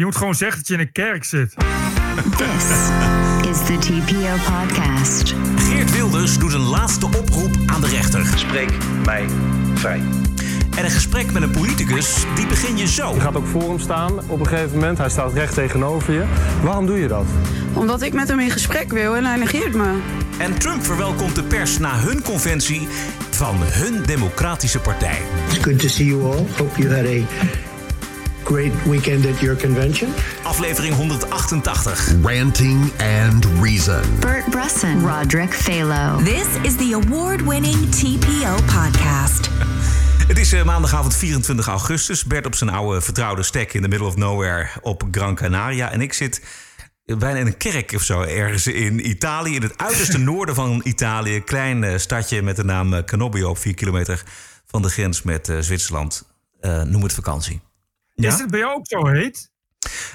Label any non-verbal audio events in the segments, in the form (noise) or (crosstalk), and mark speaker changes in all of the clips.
Speaker 1: Je moet gewoon zeggen dat je in een kerk zit.
Speaker 2: This is the TPO podcast.
Speaker 3: Geert Wilders doet een laatste oproep aan de rechter.
Speaker 4: Spreek mij vrij.
Speaker 3: En een gesprek met een politicus, die begin je zo.
Speaker 5: Je gaat ook voor hem staan op een gegeven moment. Hij staat recht tegenover je. Waarom doe je dat?
Speaker 6: Omdat ik met hem in gesprek wil en hij negeert me.
Speaker 3: En Trump verwelkomt de pers na hun conventie van hun democratische partij.
Speaker 7: It's good to see you all. Hope you had a great weekend at your convention.
Speaker 3: Aflevering 188.
Speaker 8: Ranting and Reason.
Speaker 2: Bert Bresson, Roderick Phalo.
Speaker 9: This is the award-winning TPO podcast. (laughs)
Speaker 3: Het is eh, maandagavond 24 augustus. Bert op zijn oude vertrouwde stek in the middle of nowhere op Gran Canaria. En ik zit bijna in een kerk of zo ergens in Italië. In het uiterste (laughs) noorden van Italië. Klein eh, stadje met de naam eh, Canobbio op 4 kilometer van de grens met eh, Zwitserland. Eh, noem het vakantie.
Speaker 1: Is het bij jou ook zo heet?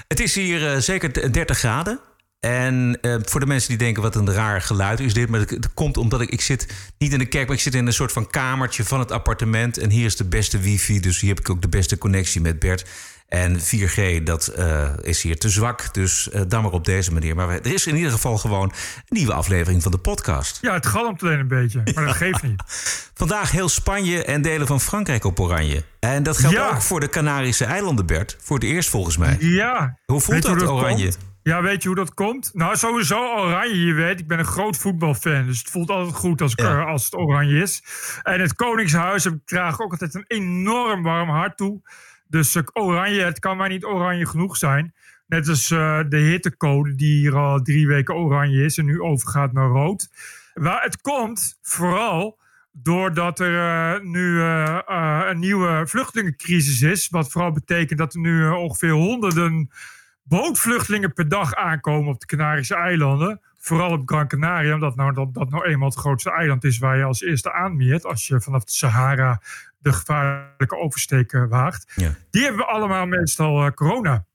Speaker 3: Het is hier eh, zeker d- 30 graden. En eh, voor de mensen die denken wat een raar geluid is dit. Maar het, het komt omdat ik, ik zit niet in de kerk, maar ik zit in een soort van kamertje van het appartement. En hier is de beste wifi, dus hier heb ik ook de beste connectie met Bert. En 4G, dat eh, is hier te zwak, dus dan maar op deze manier. Maar er is in ieder geval gewoon een nieuwe aflevering van de podcast.
Speaker 1: Ja, het galmt alleen een beetje, maar dat (laughs) geeft niet.
Speaker 3: Vandaag heel Spanje en delen van Frankrijk op oranje. En dat geldt
Speaker 1: Ja.
Speaker 3: ook voor de Canarische eilanden, Bert. Voor het eerst volgens mij.
Speaker 1: Ja.
Speaker 3: Hoe voelt dat, oranje?
Speaker 1: komt? Ja, weet je hoe dat komt? Nou, sowieso oranje, je weet. Ik ben een groot voetbalfan, dus het voelt altijd goed als,
Speaker 3: Ja.
Speaker 1: eh, als het oranje is. En het Koningshuis ik draag ook altijd een enorm warm hart toe. Dus eh, oranje, het kan maar niet oranje genoeg zijn. Net als eh, de hittegode die hier al drie weken oranje is en nu overgaat naar rood. Waar het komt vooral doordat er eh, nu een nieuwe vluchtelingencrisis is. Wat vooral betekent dat er nu ongeveer honderden bootvluchtelingen per dag aankomen op de Canarische eilanden. Vooral op Gran Canaria, omdat nou, dat, dat nou eenmaal het grootste eiland is waar je als eerste aanmeert. Als je vanaf de Sahara de gevaarlijke oversteek eh, waagt.
Speaker 3: Ja.
Speaker 1: Die hebben allemaal meestal eh, corona.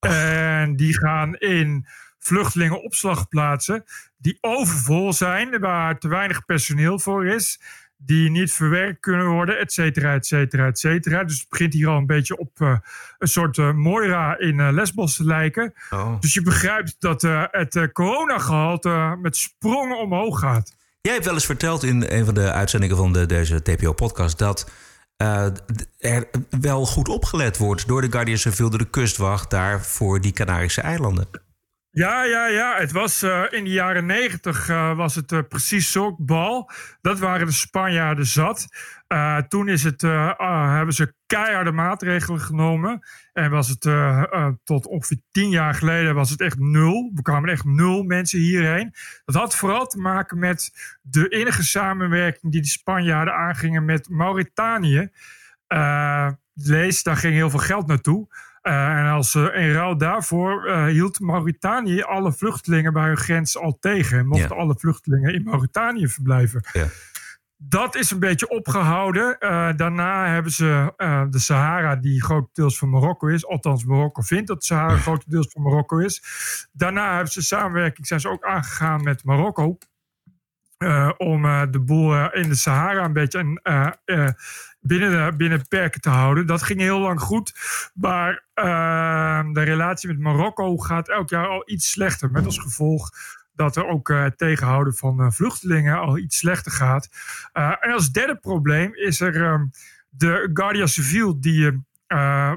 Speaker 1: En die gaan in vluchtelingenopslagplaatsen die overvol zijn, waar te weinig personeel voor is, die niet verwerkt kunnen worden, et cetera, et cetera, et cetera. Dus het begint hier al een beetje op eh, een soort Moira in Lesbos te lijken.
Speaker 3: Oh.
Speaker 1: Dus je begrijpt dat het eh, coronagehalte met sprongen omhoog gaat.
Speaker 3: Jij hebt wel eens verteld in een van de uitzendingen van de, deze TPO-podcast dat d- er wel goed opgelet wordt door de Guardia Civil, door de kustwacht daar voor die Canarische eilanden.
Speaker 1: Ja, ja, ja. Het was eh, in de jaren negentig was het eh, precies zo'n bal. Dat waren de Spanjaarden zat. Eh, toen is het, eh, ah, hebben ze keiharde maatregelen genomen. En was het eh, eh, tot ongeveer tien jaar geleden was het echt nul. Er kwamen echt nul mensen hierheen. Dat had vooral te maken met de innige samenwerking die de Spanjaarden aangingen met Mauritanië. Eh, lees, daar ging heel veel geld naartoe. Eh, en als uh, in ruil daarvoor eh, hield Mauritanië alle vluchtelingen bij hun grens al tegen. En mochten
Speaker 3: Ja.
Speaker 1: alle vluchtelingen in Mauritanië verblijven.
Speaker 3: Ja.
Speaker 1: Dat is een beetje opgehouden. Eh, daarna hebben ze de Sahara, die grotendeels van Marokko is. Althans, Marokko vindt dat de Sahara grotendeels van Marokko is. Daarna hebben ze samenwerking, zijn ze ook aangegaan met Marokko. om de boel in de Sahara een beetje een, binnen, de, binnen perken te houden. Dat ging heel lang goed. Maar eh, de relatie met Marokko gaat elk jaar al iets slechter. Met als gevolg dat er ook eh, het tegenhouden van eh, vluchtelingen al iets slechter gaat. Eh, en als derde probleem is er ehm, de Guardia Civil die eh,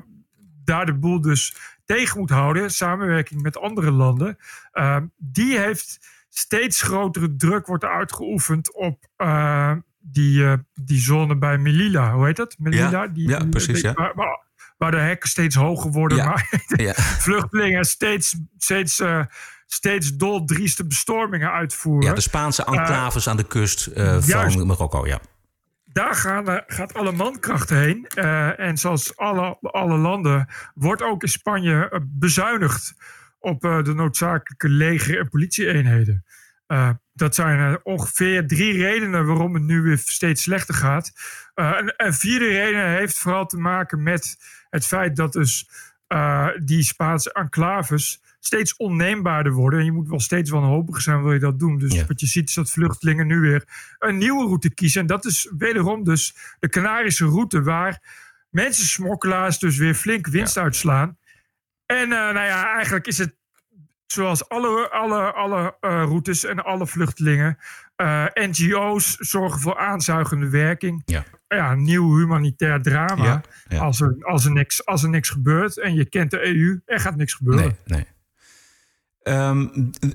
Speaker 1: daar de boel dus tegen moet houden. Samenwerking met andere landen. Eh, die heeft steeds grotere druk wordt uitgeoefend op eh, die, eh, die zone bij Melilla. Hoe heet dat? Melilla?
Speaker 3: Ja,
Speaker 1: die,
Speaker 3: ja,
Speaker 1: die-
Speaker 3: precies, ja.
Speaker 1: Waar, waar, waar de hekken steeds hoger worden.
Speaker 3: Ja.
Speaker 1: Maar (laughs)
Speaker 3: Ja.
Speaker 1: vluchtelingen steeds, steeds, eh, steeds doldrieste bestormingen uitvoeren.
Speaker 3: ja, de Spaanse enclaves aan de kust eh, van Marokko, ja.
Speaker 1: Daar gaan, eh, gaat alle mankracht heen. Eh, en zoals alle, alle landen wordt ook in Spanje eh, bezuinigd op eh, de noodzakelijke leger- en politieeenheden. Eh, dat zijn eh, ongeveer drie redenen waarom het nu weer steeds slechter gaat. Eh, een, een vierde reden heeft vooral te maken met het feit dat dus eh, die Spaanse enclaves steeds onneembaarder worden. En je moet wel steeds wanhopig zijn wil je dat doen. Dus
Speaker 3: Ja.
Speaker 1: wat je ziet is dat vluchtelingen nu weer een nieuwe route kiezen. En dat is wederom dus de Canarische route waar mensensmokkelaars dus weer flink winst uitslaan. En eh, nou ja, eigenlijk is het zoals alle, alle, alle eh, routes en alle vluchtelingen. eh, NGO's zorgen voor aanzuigende werking.
Speaker 3: Ja.
Speaker 1: Ja, een nieuw humanitair drama.
Speaker 3: Ja, ja.
Speaker 1: Als, er, als, er niks, als er niks gebeurt en je kent de EU, er gaat niks gebeuren.
Speaker 3: Nee, nee. Ehm,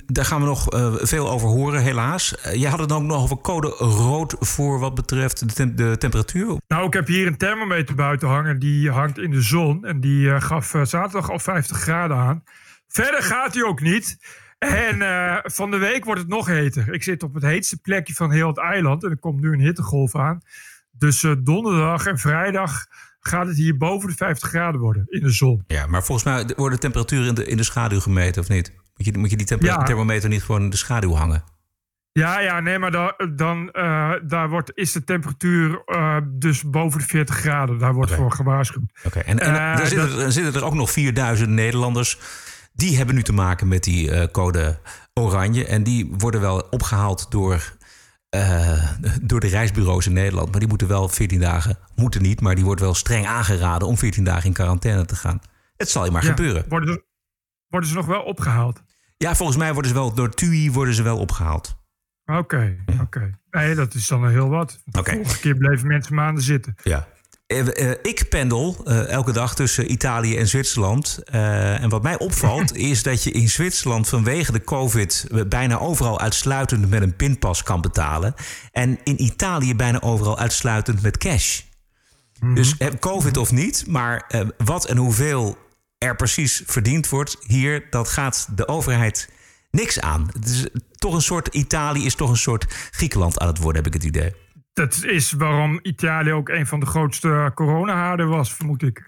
Speaker 3: daar gaan we nog eh, veel over horen, helaas. Je had het ook nog over code rood voor wat betreft de, tem- de temperatuur.
Speaker 1: Nou, ik heb hier een thermometer buiten hangen. Die hangt in de zon. En die gaf zaterdag al 50 graden aan. Verder gaat hij ook niet. En eh, van de week wordt het nog heter. Ik zit op het heetste plekje van heel het eiland. En er komt nu een hittegolf aan. Dus eh, donderdag en vrijdag gaat het hier boven de 50 graden worden. In de zon.
Speaker 3: Ja, maar volgens mij wordt de temperatuur in de, in de schaduw gemeten, of niet? Moet je, moet je die
Speaker 1: Ja.
Speaker 3: thermometer niet gewoon in de schaduw hangen?
Speaker 1: Ja, ja, nee, maar da- dan eh, daar wordt, is de temperatuur dus boven de 40 graden. Daar wordt voor gewaarschuwd.
Speaker 3: Oké, en, en dan, zitten,
Speaker 1: dat-
Speaker 3: er- dan zitten er ook nog 4000 Nederlanders. Die hebben nu te maken met die eh, code oranje. En die worden wel opgehaald door, eh, door de reisbureaus in Nederland. Maar die moeten wel 14 dagen, moeten niet, maar die wordt wel streng aangeraden om 14 dagen in quarantaine te gaan. Het zal je maar
Speaker 1: Ja,
Speaker 3: gebeuren.
Speaker 1: Worden, ze- worden ze nog wel opgehaald?
Speaker 3: Ja, volgens mij worden ze wel door TUI worden ze wel opgehaald.
Speaker 1: Oké, oké. Nee, dat is dan heel wat. De
Speaker 3: Oké.
Speaker 1: vorige keer bleven mensen maanden zitten.
Speaker 3: Ja. Eh, eh, ik pendel eh, elke dag tussen Italië en Zwitserland. En wat mij opvalt (laughs) is dat je in Zwitserland vanwege de COVID bijna overal uitsluitend met een pinpas kan betalen. En in Italië bijna overal uitsluitend met cash. Dus eh, COVID of niet, maar wat en hoeveel er precies verdiend wordt hier, dat gaat de overheid niks aan. Het is toch een soort, Italië is toch een soort Griekenland aan het worden, heb ik het idee.
Speaker 1: Dat is waarom Italië ook een van de grootste coronahaarden was, vermoed ik.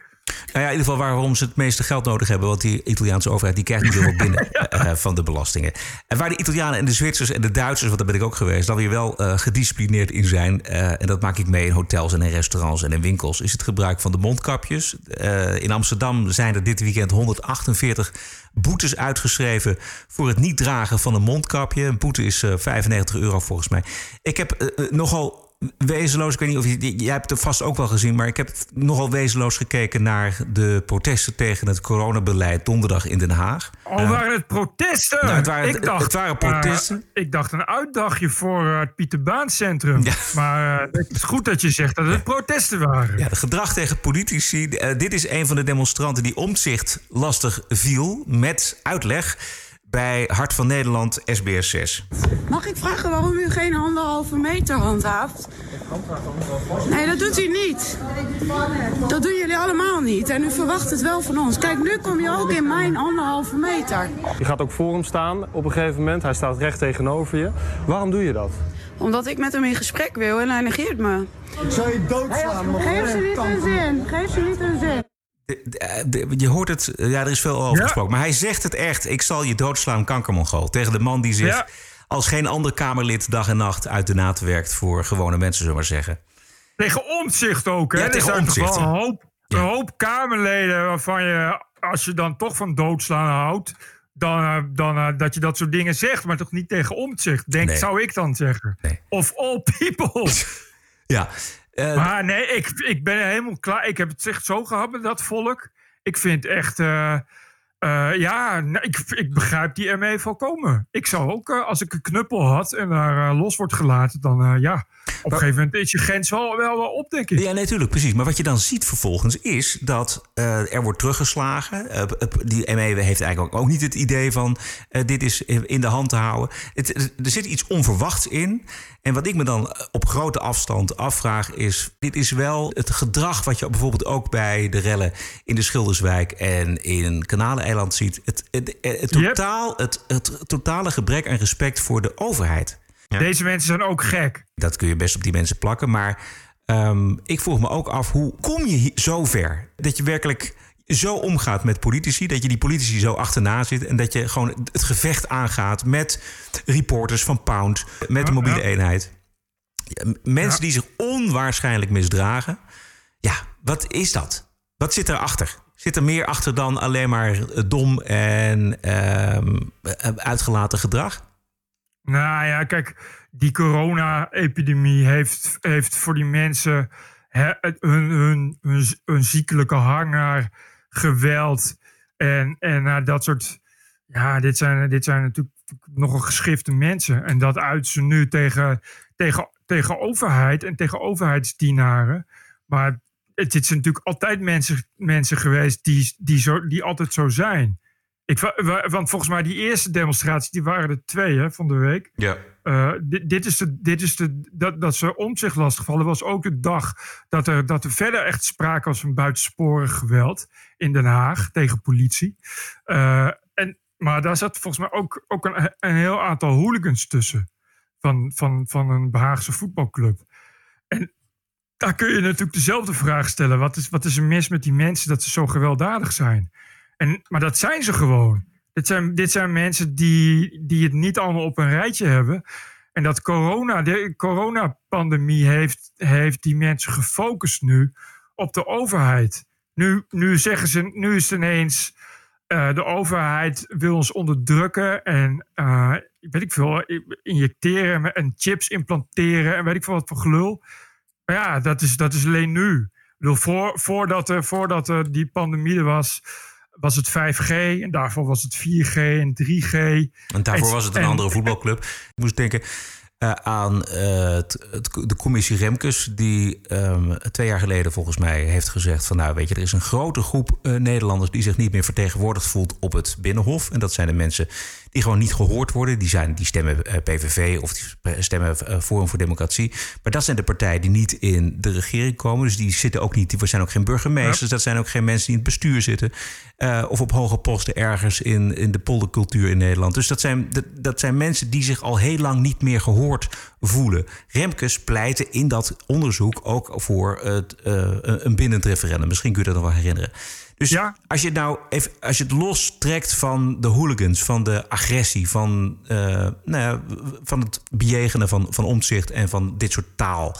Speaker 3: Nou ja, in ieder geval waarom ze het meeste geld nodig hebben. Want die Italiaanse overheid die krijgt niet heel binnen (laughs) eh, van de belastingen. En waar de Italianen en de Zwitsers en de Duitsers, want daar ben ik ook geweest, dan weer wel eh, gedisciplineerd in zijn. eh, en dat maak ik mee in hotels en in restaurants en in winkels. Is het gebruik van de mondkapjes. Eh, in Amsterdam zijn er dit weekend 148 boetes uitgeschreven voor het niet dragen van een mondkapje. Een boete is eh, 95 euro volgens mij. Ik heb eh, eh, nogal wezenloos, ik weet niet of je, jij hebt het vast ook wel gezien, maar ik heb nogal wezenloos gekeken naar de protesten tegen het coronabeleid donderdag in Den Haag.
Speaker 1: Al waren het protesten.
Speaker 3: Nou, het waren-
Speaker 1: ik dacht,
Speaker 3: het waren protesten.
Speaker 1: eh, ik dacht een uitdagje voor eh, het Pieterbaancentrum.
Speaker 3: Ja.
Speaker 1: Maar eh, het is goed dat je zegt dat het protesten waren.
Speaker 3: Ja, de gedrag tegen politici. Dit is een van de demonstranten die omzicht lastig viel met uitleg bij Hart van Nederland SBS 6.
Speaker 6: Mag ik vragen waarom u geen anderhalve meter handhaaft? Nee, dat doet u niet. Dat doen jullie allemaal niet. En u verwacht het wel van ons. Kijk, nu kom je ook in mijn anderhalve meter.
Speaker 5: Je gaat ook voor hem staan op een gegeven moment. Hij staat recht tegenover je. Waarom doe je dat?
Speaker 6: Omdat ik met hem in gesprek wil en hij negeert me.
Speaker 10: Zou je doodslaan?
Speaker 6: Geef ze niet een zin. Geef ze niet een zin.
Speaker 3: Je hoort het, eh, ja, er is veel over
Speaker 1: Ja.
Speaker 3: gesproken. Maar hij zegt het echt. Ik zal je doodslaan, kankermongool. Tegen de man die zich
Speaker 1: Ja.
Speaker 3: als geen ander Kamerlid dag en nacht uit de naad werkt voor gewone mensen, zullen we maar zeggen.
Speaker 1: Tegen omzicht ook. Hè?
Speaker 3: Ja, tegen
Speaker 1: wel een hoop, een hoop Kamerleden waarvan je, als je dan toch van doodslaan houdt, dan, eh, dan eh, dat je dat soort dingen zegt, maar toch niet tegen omzicht. Denk,
Speaker 3: Nee.
Speaker 1: zou ik dan zeggen.
Speaker 3: Nee.
Speaker 1: Of all people. (laughs)
Speaker 3: Ja. Eh,
Speaker 1: maar nee, ik, ik ben helemaal klaar. Ik heb het echt zo gehad met dat volk. Ik vind echt. eh, eh, ja, nou, ik, ik begrijp die ME volkomen. Ik zou ook, eh, als ik een knuppel had en daar eh, los wordt gelaten, dan ja. Op een gegeven moment is je grens wel, wel, wel op, denk ik.
Speaker 3: Ja, natuurlijk, precies. Maar wat je dan ziet vervolgens is dat er wordt teruggeslagen. Die ME heeft eigenlijk ook, ook niet het idee van dit is in de hand te houden. Het, er zit iets onverwachts in. En wat ik me dan op grote afstand afvraag is... dit is wel het gedrag wat je bijvoorbeeld ook bij de rellen... in de Schilderswijk en in Ziet. Het, het, het, het
Speaker 1: Yep.
Speaker 3: totaal, het, het totale gebrek aan respect voor de overheid.
Speaker 1: Deze mensen zijn ook gek.
Speaker 3: Dat kun je best op die mensen plakken. Maar ehm, ik vroeg me ook af, hoe kom je zo ver? Dat je werkelijk zo omgaat met politici, dat je die politici zo achterna zit... en dat je gewoon het gevecht aangaat met reporters van Pound... met de mobiele
Speaker 1: ja.
Speaker 3: eenheid. Ja, Mensen die zich onwaarschijnlijk misdragen. Ja, wat is dat? Wat zit erachter? Zit er meer achter dan alleen maar dom en ehm, eh, uitgelaten gedrag?
Speaker 1: Nou ja, kijk, die corona-epidemie heeft, heeft voor die mensen het- hun, hun, hun, ziekelijke hang naar geweld En, en uh, dat soort. Ja, dit zijn, dit zijn natuurlijk nogal geschifte mensen. En dat uit ze nu tegen, tegen, tegen overheid en tegen overheidsdienaren. Maar het, het zijn natuurlijk altijd mensen, mensen geweest die, die, zo, die altijd zo zijn. Ik, want volgens mij die eerste demonstraties, die waren er twee hè, van de week.
Speaker 3: Ja.
Speaker 1: Uh, dit, dit, is de, dit is de, dat, dat ze om zich lastigvallen was ook de dag dat er, dat er verder echt sprake was van buitensporig geweld in Den Haag tegen politie. Uh, en, maar daar zat volgens mij ook, ook een, een heel aantal hooligans tussen van, van, van een Behaagse voetbalclub. En daar kun je natuurlijk dezelfde vraag stellen. Wat is, wat is er mis met die mensen dat ze zo gewelddadig zijn? En, maar dat zijn ze gewoon. Dit zijn, dit zijn mensen die, die het niet allemaal op een rijtje hebben. En dat corona, de coronapandemie heeft, heeft die mensen gefocust nu op de overheid. Nu, nu zeggen ze, nu is ineens. Uh, de overheid wil ons onderdrukken en uh, weet ik veel, injecteren en chips implanteren en weet ik veel wat voor gelul. Maar ja, dat is, dat is alleen nu. Ik bedoel, voor, voordat, er, voordat er die pandemie er was, was het 5G en daarvoor was het 4G en 3G.
Speaker 3: En daarvoor was het een andere voetbalclub. Ik moest denken uh, aan uh, het, de commissie Remkes, die um, twee jaar geleden volgens mij heeft gezegd van nou weet je, er is een grote groep uh, Nederlanders die zich niet meer vertegenwoordigd voelt op het Binnenhof. En dat zijn de mensen die gewoon niet gehoord worden. Die, zijn, die stemmen PVV of die stemmen Forum voor Democratie. Maar dat zijn de partijen die niet in de regering komen. Dus die zitten ook niet, die zijn ook geen burgemeesters. Ja. Dat zijn ook geen mensen die in het bestuur zitten. Uh, of op hoge posten ergens in, in de poldercultuur in Nederland. Dus dat zijn, dat, dat zijn mensen die zich al heel lang niet meer gehoord voelen. Remkes pleitte in dat onderzoek ook voor het, uh, een bindend referendum. Misschien kun je dat nog wel herinneren. Dus ja. als, je nou even, als je het lostrekt van de hooligans, van de agressie, van, uh, nou ja, van het bejegenen van, van omzicht en van dit soort taal.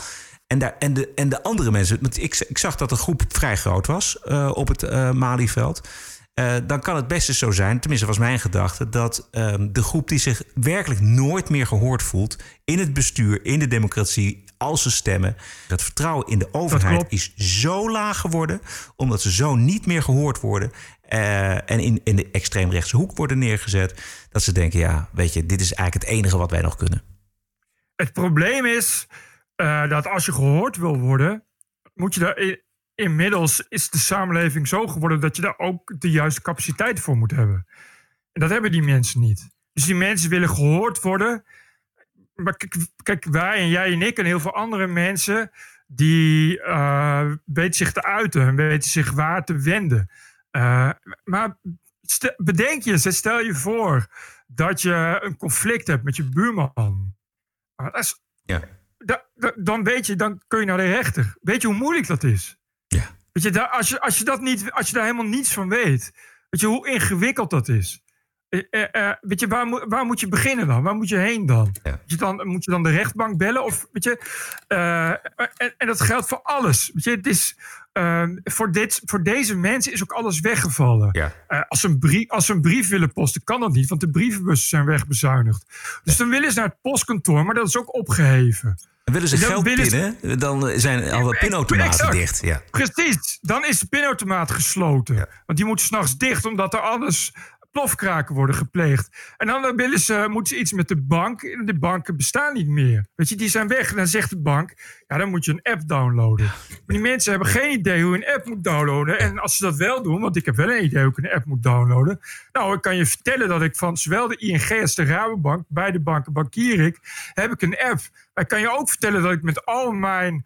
Speaker 3: En, daar, en, de, en de andere mensen, ik, ik zag dat de groep vrij groot was uh, op het uh, Malieveld. Uh, dan kan het best zo zijn, tenminste was mijn gedachte, dat um, de groep die zich werkelijk nooit meer gehoord voelt in het bestuur, in de democratie, als ze stemmen, het vertrouwen in de overheid is zo laag geworden, omdat ze zo niet meer gehoord worden uh, en in, in de extreemrechtse hoek worden neergezet, dat ze denken, ja, weet je, dit is eigenlijk het enige wat wij nog kunnen.
Speaker 1: Het probleem is uh, dat als je gehoord wil worden, moet je daar inmiddels is de samenleving zo geworden dat je daar ook de juiste capaciteit voor moet hebben. En dat hebben die mensen niet. Dus die mensen willen gehoord worden. Maar kijk, wij en jij en ik en heel veel andere mensen, die uh, weten zich te uiten en weten zich waar te wenden. Uh, maar bedenk je, stel je voor dat je een conflict hebt met je buurman. Dat is,
Speaker 3: ja.
Speaker 1: Da, da, dan weet je, dan kun je naar de rechter. Weet je hoe moeilijk dat is?
Speaker 3: Ja.
Speaker 1: Weet je, als, je, als, je dat niet, als je daar helemaal niets van weet, weet je hoe ingewikkeld dat is? Uh, uh, weet je, waar, moet, waar moet je beginnen dan? Waar moet je heen dan?
Speaker 3: Ja.
Speaker 1: Moet, je dan moet je dan de rechtbank bellen? Of, weet je, en, en, dat geldt voor alles. Weet je, het is, voor, dit, voor deze mensen is ook alles weggevallen.
Speaker 3: Ja.
Speaker 1: als, ze een brief, als ze een brief willen posten, kan dat niet, want de brievenbussen zijn wegbezuinigd. Dus dan willen ze naar het postkantoor, maar dat is ook opgeheven.
Speaker 3: En willen ze geld willen pinnen, ze... dan zijn alle pinautomaten dicht. Ja.
Speaker 1: Precies, dan is de pinautomaat gesloten. Want die moeten s'nachts dicht, omdat er alles plofkraken worden gepleegd. En dan willen ze, moeten ze iets met de bank. De banken bestaan niet meer. Weet je, die zijn weg. En dan zegt de bank, ja, dan moet je een app downloaden. Maar die mensen hebben geen idee hoe je een app moet downloaden. En als ze dat wel doen, want ik heb wel een idee hoe ik een app moet downloaden. Nou, ik kan je vertellen dat ik van zowel de ING als de Rabobank, beide banken bankier ik, heb ik een app. Maar ik kan je ook vertellen dat ik met al mijn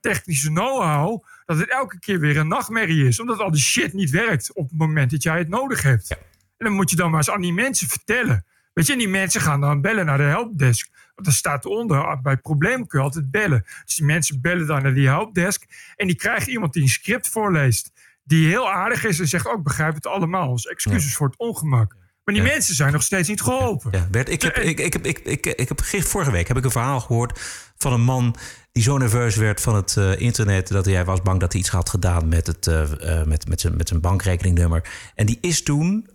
Speaker 1: technische know-how, dat het elke keer weer een nachtmerrie is. Omdat al die shit niet werkt op het moment dat jij het nodig hebt.
Speaker 3: Ja.
Speaker 1: En dan moet je dan maar eens aan die mensen vertellen. Weet je, en die mensen gaan dan bellen naar de helpdesk. Want er staat onder, bij problemen kun je altijd bellen. Dus die mensen bellen dan naar die helpdesk. En die krijgen iemand die een script voorleest. Die heel aardig is en zegt ook, begrijp het allemaal. Dus excuses ja. voor het ongemak. Maar die ja. mensen zijn nog steeds niet geholpen.
Speaker 3: Ja, Bert, ik heb, ik, ik, heb, ik, ik, ik heb vorige week heb ik een verhaal gehoord van een man die zo nerveus werd van het uh, internet dat hij was bang dat hij iets had gedaan met, het, uh, uh, met, met, zijn, met zijn bankrekeningnummer. En die is toen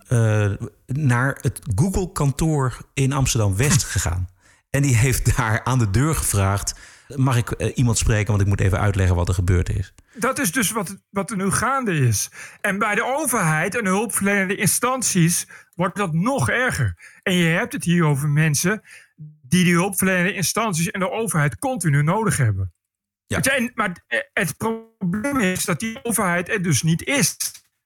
Speaker 3: naar het Google-kantoor in Amsterdam-West (laughs) gegaan. En die heeft daar aan de deur gevraagd: mag ik iemand spreken, want ik moet even uitleggen wat er gebeurd is.
Speaker 1: Dat is dus wat, wat er nu gaande is. En bij de overheid en de hulpverlenende instanties wordt dat nog erger. En je hebt het hier over mensen die die hulpverlenende instanties en de overheid continu nodig hebben.
Speaker 3: Ja.
Speaker 1: En, maar het probleem is dat die overheid er dus niet is.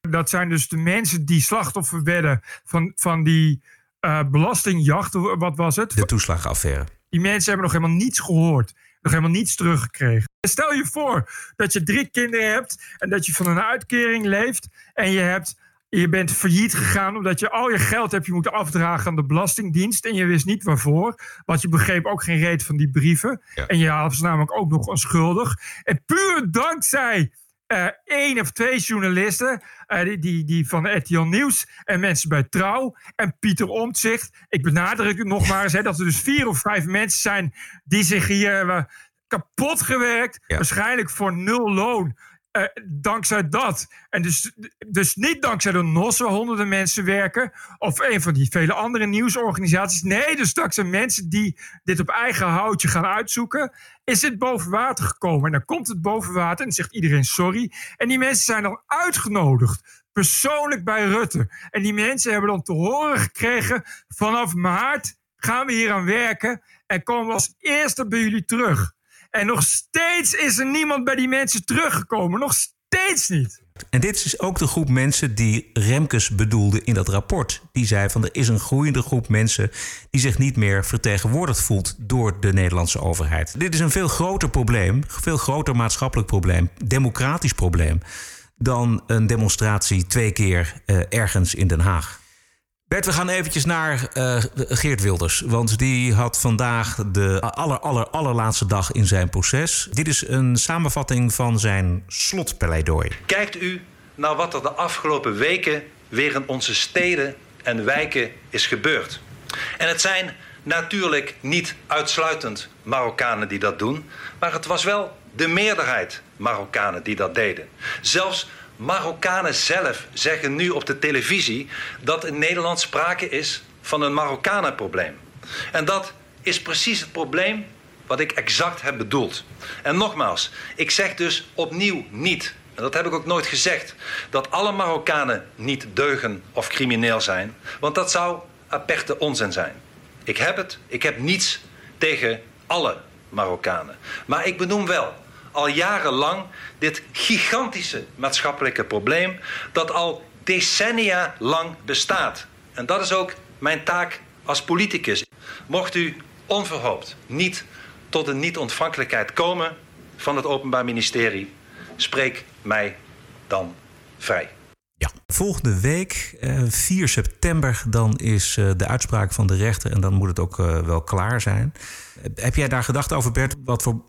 Speaker 1: Dat zijn dus de mensen die slachtoffer werden van, van die uh, belastingjacht. Wat was het?
Speaker 3: De toeslagenaffaire.
Speaker 1: Die mensen hebben nog helemaal niets gehoord. Nog helemaal niets teruggekregen. Stel je voor dat je drie kinderen hebt en dat je van een uitkering leeft. En je, hebt, je bent failliet gegaan omdat je al je geld hebt je moeten afdragen aan de Belastingdienst. En je wist niet waarvoor. Want je begreep ook geen reet van die brieven. En je was namelijk ook nog onschuldig. En puur dankzij uh, één of twee journalisten, uh, die, die, die van RTL Nieuws en mensen bij Trouw en Pieter Omtzigt. Ik benadruk het nog maar eens, hè, dat er dus vier of vijf mensen zijn die zich hier hebben kapot gewerkt. Ja. Waarschijnlijk voor nul loon. Uh, dankzij dat. En dus, dus niet dankzij de NOS waar honderden mensen werken. Of een van die vele andere nieuwsorganisaties. Nee, dus dankzij mensen die dit op eigen houtje gaan uitzoeken. Is dit boven water gekomen. En dan komt het boven water en zegt iedereen sorry. En die mensen zijn dan uitgenodigd. Persoonlijk bij Rutte. En die mensen hebben dan te horen gekregen. Vanaf maart gaan we hier aan werken. En komen we als eerste bij jullie terug. En nog steeds is er niemand bij die mensen teruggekomen. Nog steeds niet.
Speaker 3: En dit is ook de groep mensen die Remkes bedoelde in dat rapport. Die zei van er is een groeiende groep mensen die zich niet meer vertegenwoordigd voelt door de Nederlandse overheid. Dit is een veel groter probleem, veel groter maatschappelijk probleem, democratisch probleem, dan een demonstratie twee keer uh, ergens in Den Haag. Bert, we gaan eventjes naar uh, Geert Wilders. Want die had vandaag de aller, aller, allerlaatste dag in zijn proces. Dit is een samenvatting van zijn slotpleidooi.
Speaker 4: Kijkt u naar wat er de afgelopen weken weer in onze steden en wijken is gebeurd. En het zijn natuurlijk niet uitsluitend Marokkanen die dat doen, maar het was wel de meerderheid Marokkanen die dat deden. Zelfs Marokkanen zelf zeggen nu op de televisie dat in Nederland sprake is van een Marokkanenprobleem. En dat is precies het probleem wat ik exact heb bedoeld. En nogmaals, ik zeg dus opnieuw niet, en dat heb ik ook nooit gezegd, dat alle Marokkanen niet deugen of crimineel zijn, want dat zou aperte onzin zijn. Ik heb het, ik heb niets tegen alle Marokkanen. Maar ik benoem wel al jarenlang dit gigantische maatschappelijke probleem dat al decennia lang bestaat. En dat is ook mijn taak als politicus. Mocht u onverhoopt niet tot een niet-ontvankelijkheid komen van het Openbaar Ministerie, spreek mij dan vrij.
Speaker 3: Ja. Volgende week, 4 september, dan is eh, de uitspraak van de rechter en dan moet het ook eh, wel klaar zijn. Heb jij daar gedacht over, Bert? Wat voor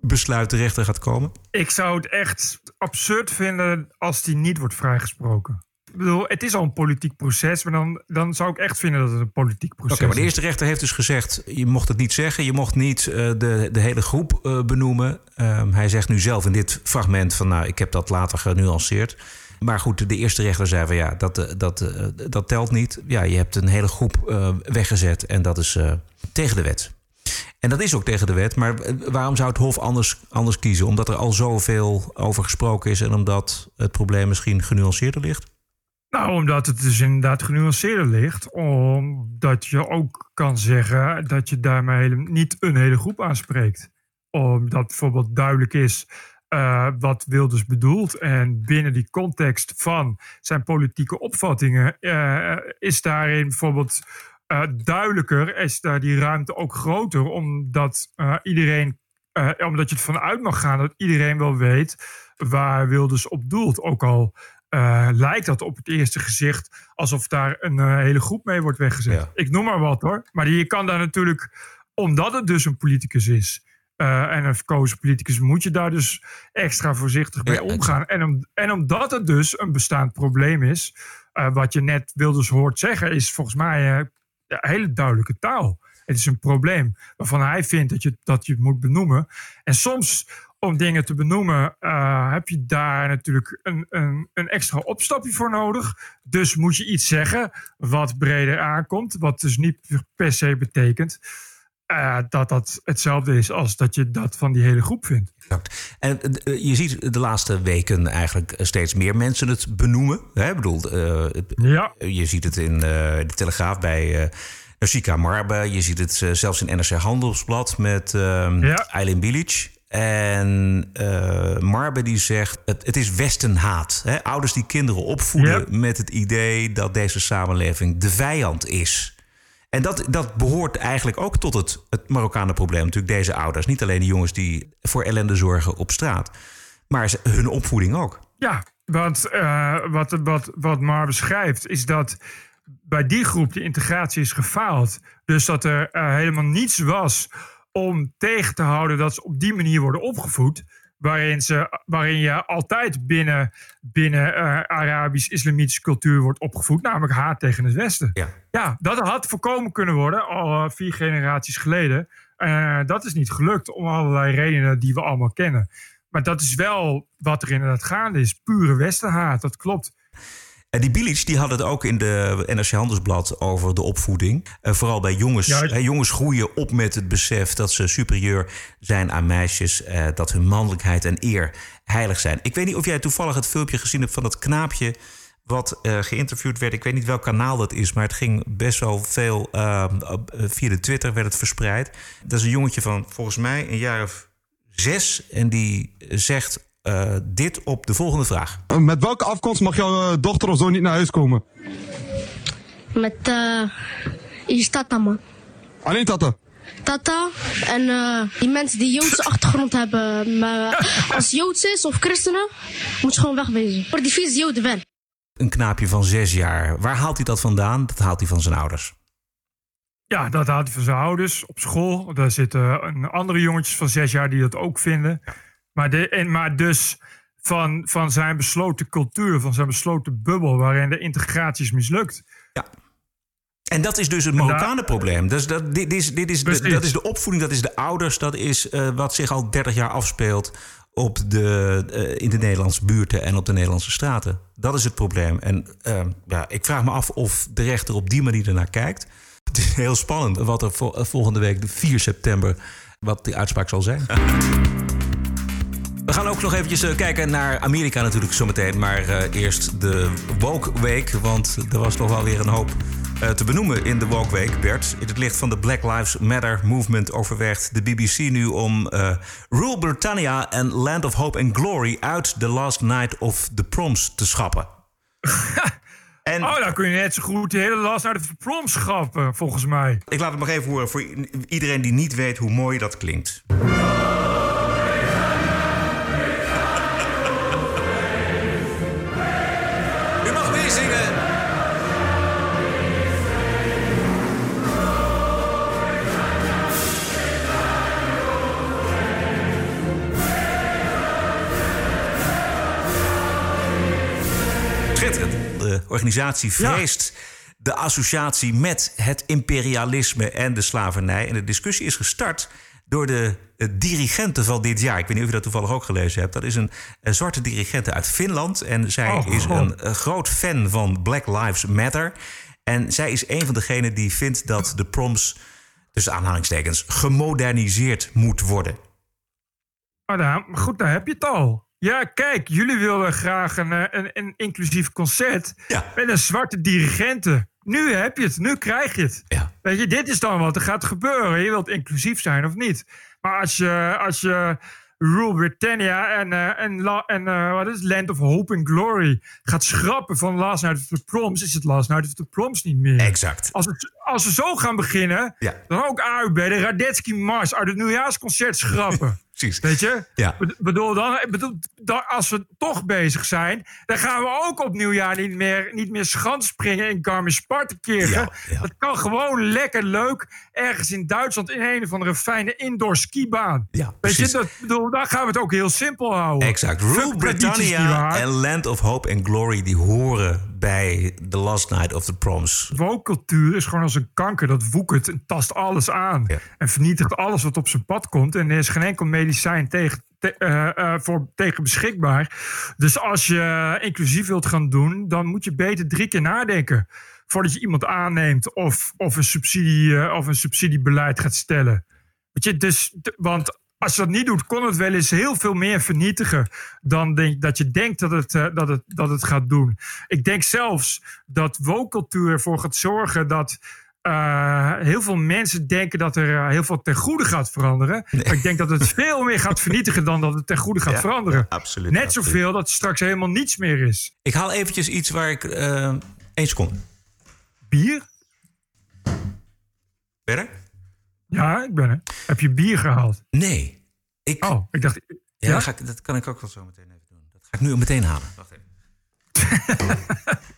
Speaker 3: besluit de rechter gaat komen?
Speaker 1: Ik zou het echt absurd vinden als die niet wordt vrijgesproken. Ik bedoel, het is al een politiek proces, maar dan, dan zou ik echt vinden dat het een politiek proces
Speaker 3: okay, maar de eerste rechter heeft dus gezegd: je mocht het niet zeggen, je mocht niet uh, de, de hele groep uh, benoemen. Uh, hij zegt nu zelf in dit fragment van, nou, ik heb dat later genuanceerd. Maar goed, de eerste rechter zei van ja, dat, eh, dat, dat telt niet. Ja, je hebt een hele groep weggezet en dat is tegen de wet. En dat is ook tegen de wet. Maar waarom zou het Hof anders, anders kiezen? Omdat er al zoveel over gesproken is en omdat het probleem misschien genuanceerder ligt?
Speaker 1: Nou, omdat het dus inderdaad genuanceerder ligt. Omdat je ook kan zeggen dat je daarmee niet een hele groep aanspreekt. Omdat bijvoorbeeld duidelijk is uh, wat Wilders bedoelt. En binnen die context van zijn politieke opvattingen uh, is daarin bijvoorbeeld uh, duidelijker is daar die ruimte ook groter, omdat uh, iedereen, uh, omdat je ervan uit mag gaan dat iedereen wel weet waar Wilders op doelt. Ook al lijkt dat op het eerste gezicht alsof daar een hele groep mee wordt weggezet. Ja. Ik noem maar wat hoor. Maar je kan daar natuurlijk, omdat het dus een politicus is. en een verkozen politicus moet je daar dus extra voorzichtig mee omgaan. En, om, en omdat het dus een bestaand probleem is, wat je net Wilders hoort zeggen, is volgens mij hele duidelijke taal. Het is een probleem waarvan hij vindt dat je, dat je het moet benoemen. En soms, om dingen te benoemen, uh, heb je daar natuurlijk een, een, een extra opstapje voor nodig. Dus moet je iets zeggen wat breder aankomt, wat dus niet per se betekent eh, dat dat hetzelfde is als dat je dat van die hele groep vindt.
Speaker 3: Exact. En eh, je ziet de laatste weken eigenlijk steeds meer mensen het benoemen. Hè? Ik bedoel, eh,
Speaker 1: Ja.
Speaker 3: je ziet het in eh, de Telegraaf bij Nashika Marbe. Je ziet het zelfs in NRC Handelsblad met ehm
Speaker 1: Ja.
Speaker 3: Eileen Bilic. En eh, Marbe die zegt, het, het is westenhaat. Hè? Ouders die kinderen opvoeden met het idee dat deze samenleving de vijand is. En dat, dat behoort eigenlijk ook tot het, het Marokkanen-probleem. Natuurlijk deze ouders. Niet alleen de jongens die voor ellende zorgen op straat. Maar hun opvoeding ook.
Speaker 1: Ja, want eh, wat, wat, wat Mar beschrijft is dat bij die groep de integratie is gefaald. Dus dat er eh, helemaal niets was om tegen te houden dat ze op die manier worden opgevoed. Waarin, ze, waarin je altijd binnen, binnen eh, Arabisch-islamitische cultuur wordt opgevoed. Namelijk haat tegen het Westen.
Speaker 3: Ja.
Speaker 1: Ja, dat had voorkomen kunnen worden al eh, vier generaties geleden. Eh, dat is niet gelukt om allerlei redenen die we allemaal kennen. Maar dat is wel wat er inderdaad gaande is. Pure westenhaat, dat klopt.
Speaker 3: En die Bilic die had het ook in de NRC Handelsblad over de opvoeding. Eh, vooral bij jongens. Hè, jongens groeien op met het besef dat ze superieur zijn aan meisjes. eh, dat hun mannelijkheid en eer heilig zijn. Ik weet niet of jij toevallig het filmpje gezien hebt van dat knaapje. Wat eh, geïnterviewd werd. Ik weet niet welk kanaal dat is. Maar het ging best wel veel. eh, via de Twitter werd het verspreid. Dat is een jongetje van volgens mij een jaar of zes. En die zegt eh, dit op de volgende vraag.
Speaker 10: Met welke afkomst mag jouw eh, dochter of zo niet naar huis komen?
Speaker 11: Met eh is tata man.
Speaker 10: Alleen tata.
Speaker 11: Tata en eh, die mensen die Joodse achtergrond hebben, maar als Joods is of christenen, moet je gewoon wegwezen. Voor die vieze Joden wel.
Speaker 3: een knaapje van zes jaar. Waar haalt hij dat vandaan? Dat haalt hij van zijn ouders.
Speaker 1: Ja, dat had hij van zijn ouders op school. Daar zitten een andere jongetjes van zes jaar die dat ook vinden. Maar, de, en, maar dus van, van zijn besloten cultuur, van zijn besloten bubbel... waarin de integratie is mislukt.
Speaker 3: En dat is dus het Marokkanenprobleem. Dus dat, dit, is, dit is de, dat is de opvoeding, dat is de ouders, dat is eh, wat zich al 30 jaar afspeelt op de, eh, in de Nederlandse buurten en op de Nederlandse straten. Dat is het probleem. En eh, ja, ik vraag me af of de rechter op die manier ernaar kijkt. Het is heel spannend wat er vol- volgende week, de 4 september, wat die uitspraak zal zijn. (laughs) We gaan ook nog eventjes eh, kijken naar Amerika natuurlijk zometeen. Maar eh, eerst de Woke Week. Want er was toch wel weer een hoop eh, te benoemen in de Woke Week, Bert. In het licht van de Black Lives Matter movement overweegt de BBC nu om eh, Rule Britannia en Land of Hope and Glory uit The Last Night of the Proms te schappen. (laughs) En
Speaker 1: Oh, dan kun je net zo goed de hele last naar de prom schappen, volgens mij.
Speaker 3: ik laat het nog even horen voor iedereen die niet weet hoe mooi dat klinkt. Organisatie vreest de associatie met het imperialisme en de slavernij. En de discussie is gestart door de eh, dirigenten van dit jaar. Ik weet niet of je dat toevallig ook gelezen hebt. Dat is een, zwarte dirigente uit Finland. En zij
Speaker 1: Oh,
Speaker 3: is een, eh, groot fan van Black Lives Matter. En zij is een van degenen die vindt dat de proms, tussen aanhalingstekens, gemoderniseerd moet worden.
Speaker 1: Maar daar, maar goed, daar heb je het al. Ja, kijk, jullie willen graag een, eh, een, een inclusief concert met een zwarte dirigenten. Nu heb je het, nu krijg je het. Weet je, dit is dan wat er gaat gebeuren. Je wilt inclusief zijn of niet. Maar als je, als je Rule Britannia en, eh, en, la- en eh, wat is het, Land of Hope and Glory gaat schrappen van Last Night of the Proms, is het Last Night of the Proms niet meer.
Speaker 3: Exact.
Speaker 1: Als we, als we zo gaan beginnen,
Speaker 3: Ja.
Speaker 1: dan ook AUB, de Radetzky Mars uit het nieuwjaarsconcert schrappen. (laughs)
Speaker 3: Precies.
Speaker 1: Weet je?
Speaker 3: Ja.
Speaker 1: Be- bedoel, dan, bedoel, dan, als we toch bezig zijn, dan gaan we ook op nieuwjaar niet meer, niet meer schans springen in Garmisch-Partenkirchen. Dat kan gewoon lekker leuk ergens in Duitsland in een of andere fijne indoor skibaan.
Speaker 3: Ja,
Speaker 1: Weet je, dat, bedoel, dan gaan we het ook heel simpel houden.
Speaker 3: Exact. Rule Britannia en Land of Hope and Glory... die horen bij The Last Night of the Proms.
Speaker 1: Woke-cultuur is gewoon als een kanker. Dat woekert en tast alles aan. En vernietigt alles wat op zijn pad komt. En er is geen enkel medicijn tegen, te- eh, eh, voor, tegen beschikbaar. Dus als je inclusief wilt gaan doen, dan moet je beter drie keer nadenken. voordat je iemand aanneemt of, of, een, subsidie, eh, of een subsidiebeleid gaat stellen. Weet je, dus, want als je dat niet doet, kon het wel eens heel veel meer vernietigen dan denk, dat je denkt dat het, eh, dat, het, dat het gaat doen. Ik denk zelfs dat woke-cultuur ervoor gaat zorgen dat eh, heel veel mensen denken dat er eh, heel veel ten goede gaat veranderen. Maar ik denk dat het (laughs) veel meer gaat vernietigen dan dat het ten goede gaat
Speaker 3: Ja,
Speaker 1: veranderen.
Speaker 3: absoluut,
Speaker 1: Net
Speaker 3: absoluut.
Speaker 1: zoveel dat er straks helemaal niets meer is.
Speaker 3: Ik haal eventjes iets waar ik... eh één seconde.
Speaker 1: Bier?
Speaker 3: Verder?
Speaker 1: Ja, ik ben er. Heb je bier gehaald?
Speaker 3: Nee. Ik,
Speaker 1: oh, ik dacht...
Speaker 3: Ja,
Speaker 1: Ja?
Speaker 3: Dat, ga ik, dat kan ik ook wel zo meteen even doen. Dat ga ik nu meteen halen. Wacht even. (laughs)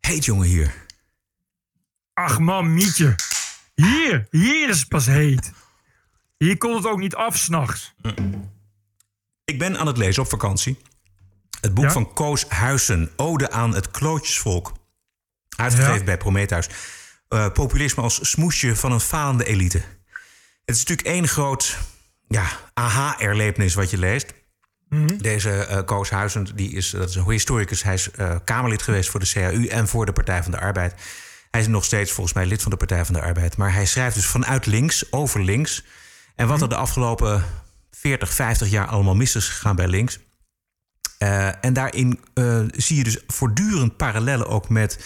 Speaker 3: Heet jongen hier.
Speaker 1: Ach man, Mietje. Hier, hier is het pas heet. Hier kon het ook niet af s'nachts.
Speaker 3: Ik ben aan het lezen op vakantie. Het boek
Speaker 1: Ja?
Speaker 3: van Koos Huizen, Ode aan het Klootjesvolk. Uitgegeven
Speaker 1: Ja.
Speaker 3: bij Prometheus. Eh, populisme als smoesje van een falende elite. Het is natuurlijk één groot ja, aha-erlevenis wat je leest. Deze eh Koos Huizen, die is, dat is een historicus. Hij is eh, Kamerlid geweest voor de CAU en voor de Partij van de Arbeid. Hij is nog steeds volgens mij lid van de Partij van de Arbeid. Maar hij schrijft dus vanuit links, over links. En wat er de afgelopen 40, 50 jaar allemaal mis is gegaan bij links. En daarin zie je dus voortdurend parallellen ook met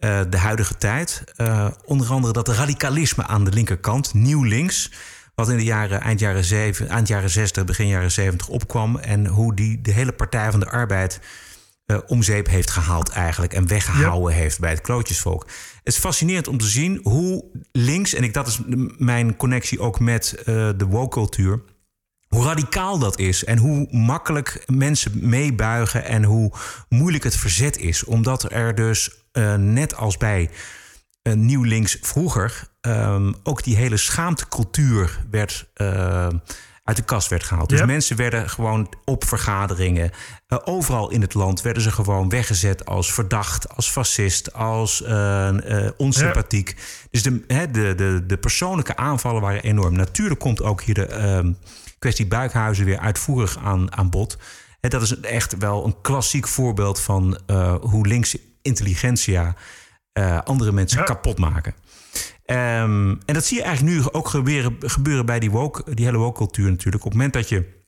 Speaker 3: eh, de huidige tijd. Eh, onder andere dat radicalisme aan de linkerkant, nieuw links, wat in de jaren, eind jaren, zeven, eind jaren 60, begin jaren 70 opkwam. En hoe die de hele Partij van de Arbeid eh, om zeep heeft gehaald eigenlijk. En weggehouden heeft bij het klootjesvolk. Het is fascinerend om te zien hoe links, en ik, dat is mijn connectie ook met de woke-cultuur hoe radicaal dat is en hoe makkelijk mensen meebuigen en hoe moeilijk het verzet is. Omdat er dus, eh, net als bij eh, Nieuw Links vroeger, ehm, ook die hele schaamtecultuur werd, eh, uit de kast werd gehaald. Dus mensen werden gewoon op vergaderingen, overal in het land, werden ze gewoon weggezet als verdacht, als fascist, als onsympathiek. Dus de, de, de, de persoonlijke aanvallen waren enorm. Natuurlijk komt ook hier de ehm, kwestie Buikhuizen weer uitvoerig aan, aan bod. Hè, dat is echt wel een klassiek voorbeeld van eh, hoe linkse intelligentsia eh, andere mensen kapot maken. Ehm, en dat zie je eigenlijk nu ook gebeuren, gebeuren bij die, woke, die hele woke-cultuur natuurlijk. Op het moment dat je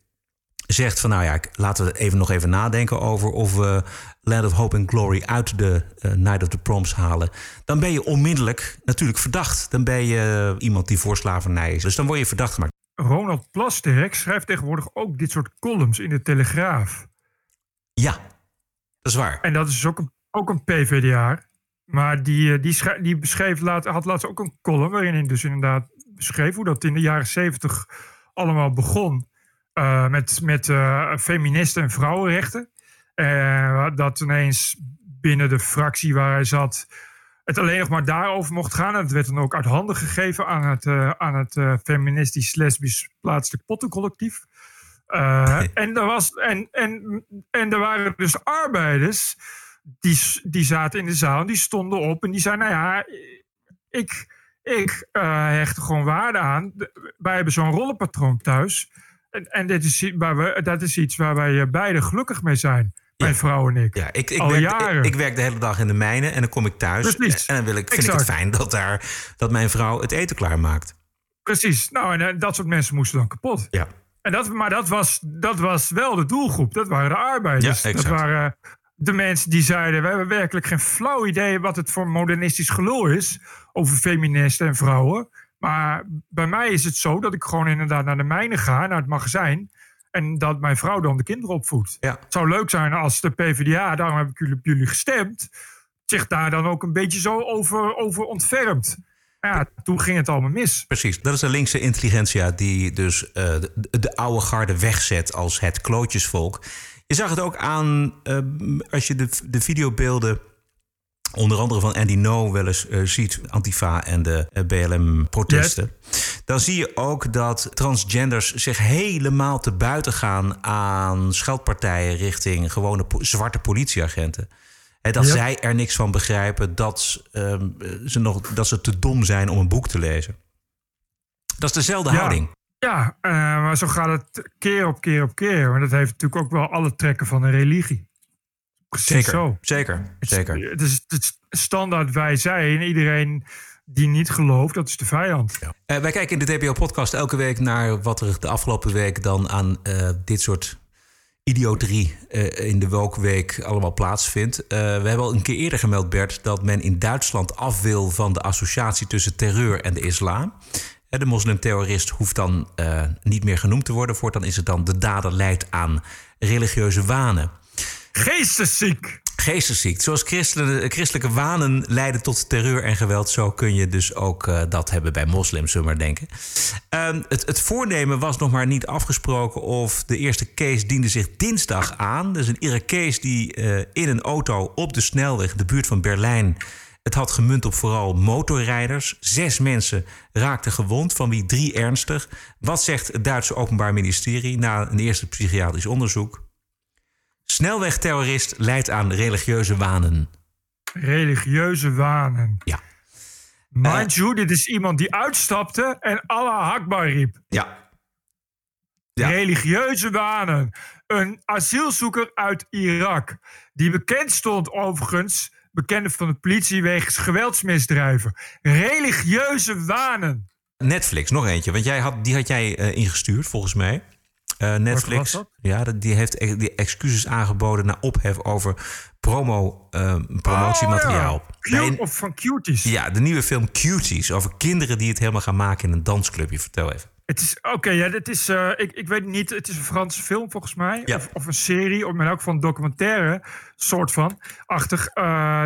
Speaker 3: zegt van nou ja, laten we even nog even nadenken over of we Land of Hope and Glory uit de eh, Night of the Proms halen, dan ben je onmiddellijk natuurlijk verdacht. Dan ben je iemand die voor slavernij is. Dus dan word je verdacht gemaakt.
Speaker 1: Ronald Plasterk schrijft tegenwoordig ook dit soort columns in de Telegraaf.
Speaker 3: Ja, dat is waar.
Speaker 1: En dat is dus ook een, ook een PvdA. Maar die, eh, die, die beschreef laat, had laatst ook een column waarin hij dus inderdaad beschreef hoe dat in de jaren zeventig allemaal begon. eh, met met eh, feministen en vrouwenrechten. Eh, dat ineens binnen de fractie waar hij zat het alleen nog maar daarover mocht gaan. En het werd dan ook uit handen gegeven aan het, eh, aan het eh, feministisch-lesbisch plaatselijk pottencollectief. Eh, en, er was, en, en, en er waren dus arbeiders die, die zaten in de zaal en die stonden op en die zeiden: Nou ja, ik, ik hecht er gewoon waarde aan. Wij hebben zo'n rollenpatroon thuis. En, en dit is, waar we, dat is iets waar wij beide gelukkig mee zijn. Mijn vrouw en ik.
Speaker 3: Ja, ik, ik,
Speaker 1: Al
Speaker 3: werk,
Speaker 1: jaren.
Speaker 3: ik, ik werk de hele dag in de mijnen en dan kom ik thuis.
Speaker 1: Precies.
Speaker 3: En dan wil ik, vind ik het fijn dat, daar, dat mijn vrouw het eten klaarmaakt.
Speaker 1: Precies. Nou, en eh, dat soort mensen moesten dan kapot.
Speaker 3: Ja.
Speaker 1: En dat, maar dat was, dat was wel de doelgroep. Dat waren de arbeiders.
Speaker 3: Ja,
Speaker 1: dat waren de mensen die zeiden... we hebben werkelijk geen flauw idee... wat het voor modernistisch gelul is... over feministen en vrouwen. Maar bij mij is het zo dat ik gewoon inderdaad naar de mijnen ga... naar het magazijn... en dat mijn vrouw dan de kinderen opvoedt.
Speaker 3: Ja.
Speaker 1: Het zou leuk zijn als de PvdA... daarom heb ik jullie, op jullie gestemd... zich daar dan ook een beetje zo over, over ontfermt. Ja, toen ging het allemaal mis.
Speaker 3: Precies, dat is de linkse intelligentsia die dus eh, de, de oude garde wegzet als het klootjesvolk. Je zag het ook aan eh, als je de, de videobeelden onder andere van Andy No wel eens eh, ziet, Antifa en de eh, BLM-protesten. Dan zie je ook dat transgenders zich helemaal te buiten gaan aan scheldpartijen richting gewone po- zwarte politieagenten. Hè, dat zij er niks van begrijpen, dat, ehm, ze nog, dat ze te dom zijn om een boek te lezen. Dat is dezelfde
Speaker 1: Ja.
Speaker 3: houding.
Speaker 1: Ja, eh, maar zo gaat het keer op keer op keer. Maar dat heeft natuurlijk ook wel alle trekken van een religie. Precies
Speaker 3: Zeker,
Speaker 1: zo.
Speaker 3: zeker, zeker.
Speaker 1: Het is, het is standaard wij zij en iedereen die niet gelooft, dat is de vijand.
Speaker 3: Eh, wij kijken in de TPO-podcast elke week naar wat er de afgelopen week dan aan eh, dit soort idioterie eh, in de Wookweek allemaal plaatsvindt. We hebben al een keer eerder gemeld, Bert, dat men in Duitsland af wil van de associatie tussen terreur en de islam. De moslimterrorist hoeft dan niet meer genoemd te worden. Voortaan is het dan de dader leidt aan religieuze wanen.
Speaker 1: Geestesziek!
Speaker 3: Geestesziek. Zoals christelijke, christelijke wanen leiden tot terreur en geweld, zo kun je dus ook eh, dat hebben bij moslims, zullen maar denken. Ehm, het, het voornemen was nog maar niet afgesproken of de eerste case diende zich dinsdag aan. Dus een Irakees die eh, in een auto op de snelweg, de buurt van Berlijn, het had gemunt op vooral motorrijders. Zes mensen raakten gewond, van wie drie ernstig. Wat zegt het Duitse Openbaar Ministerie na een eerste psychiatrisch onderzoek? Snelwegterrorist leidt aan religieuze wanen.
Speaker 1: Religieuze wanen.
Speaker 3: Ja.
Speaker 1: Mind you, dit is iemand die uitstapte en Allah Akbar riep.
Speaker 3: Ja.
Speaker 1: Religieuze wanen. Een asielzoeker uit Irak. Die bekend stond overigens, bekende van de politie wegens geweldsmisdrijven. Religieuze wanen.
Speaker 3: Netflix, nog eentje. Want jij had, die had jij eh, ingestuurd, volgens mij. Eh, Netflix. Ja, die heeft e- die excuses aangeboden na ophef over promo, eh, promotiemateriaal.
Speaker 1: Oh, ja. Cute of van cuties.
Speaker 3: ja, de nieuwe film Cuties. Over kinderen die het helemaal gaan maken in een dansclubje. Vertel even.
Speaker 1: Het is, oké, ja, dit is, eh, ik, ik weet niet, het is een Franse film volgens mij.
Speaker 3: Ja.
Speaker 1: Of, of een serie, of elk geval een documentaire, soort van, achtig. eh,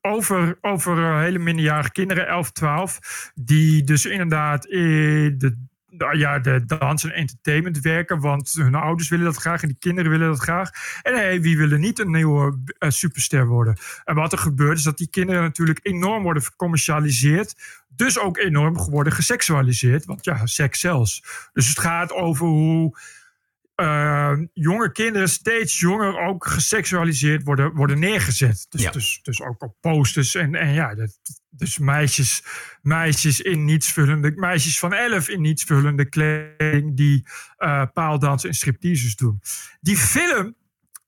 Speaker 1: over over hele minderjarige kinderen, 11, 12, die dus inderdaad in de, ja, de dans en entertainment werken, want hun ouders willen dat graag en die kinderen willen dat graag. En hey, wie wil er niet een nieuwe eh, superster worden? En wat er gebeurt is dat die kinderen natuurlijk enorm worden gecommercialiseerd. Dus ook enorm worden geseksualiseerd. Want ja, seks zelfs. Dus het gaat over hoe eh, jonge kinderen steeds jonger ook geseksualiseerd worden, worden neergezet. Dus,
Speaker 3: Ja.
Speaker 1: dus, dus ook op posters. En, en ja, dat, dus meisjes, meisjes in nietsvullende, meisjes van elf in nietsvullende kleding die eh paaldansen en stripteases doen. Die film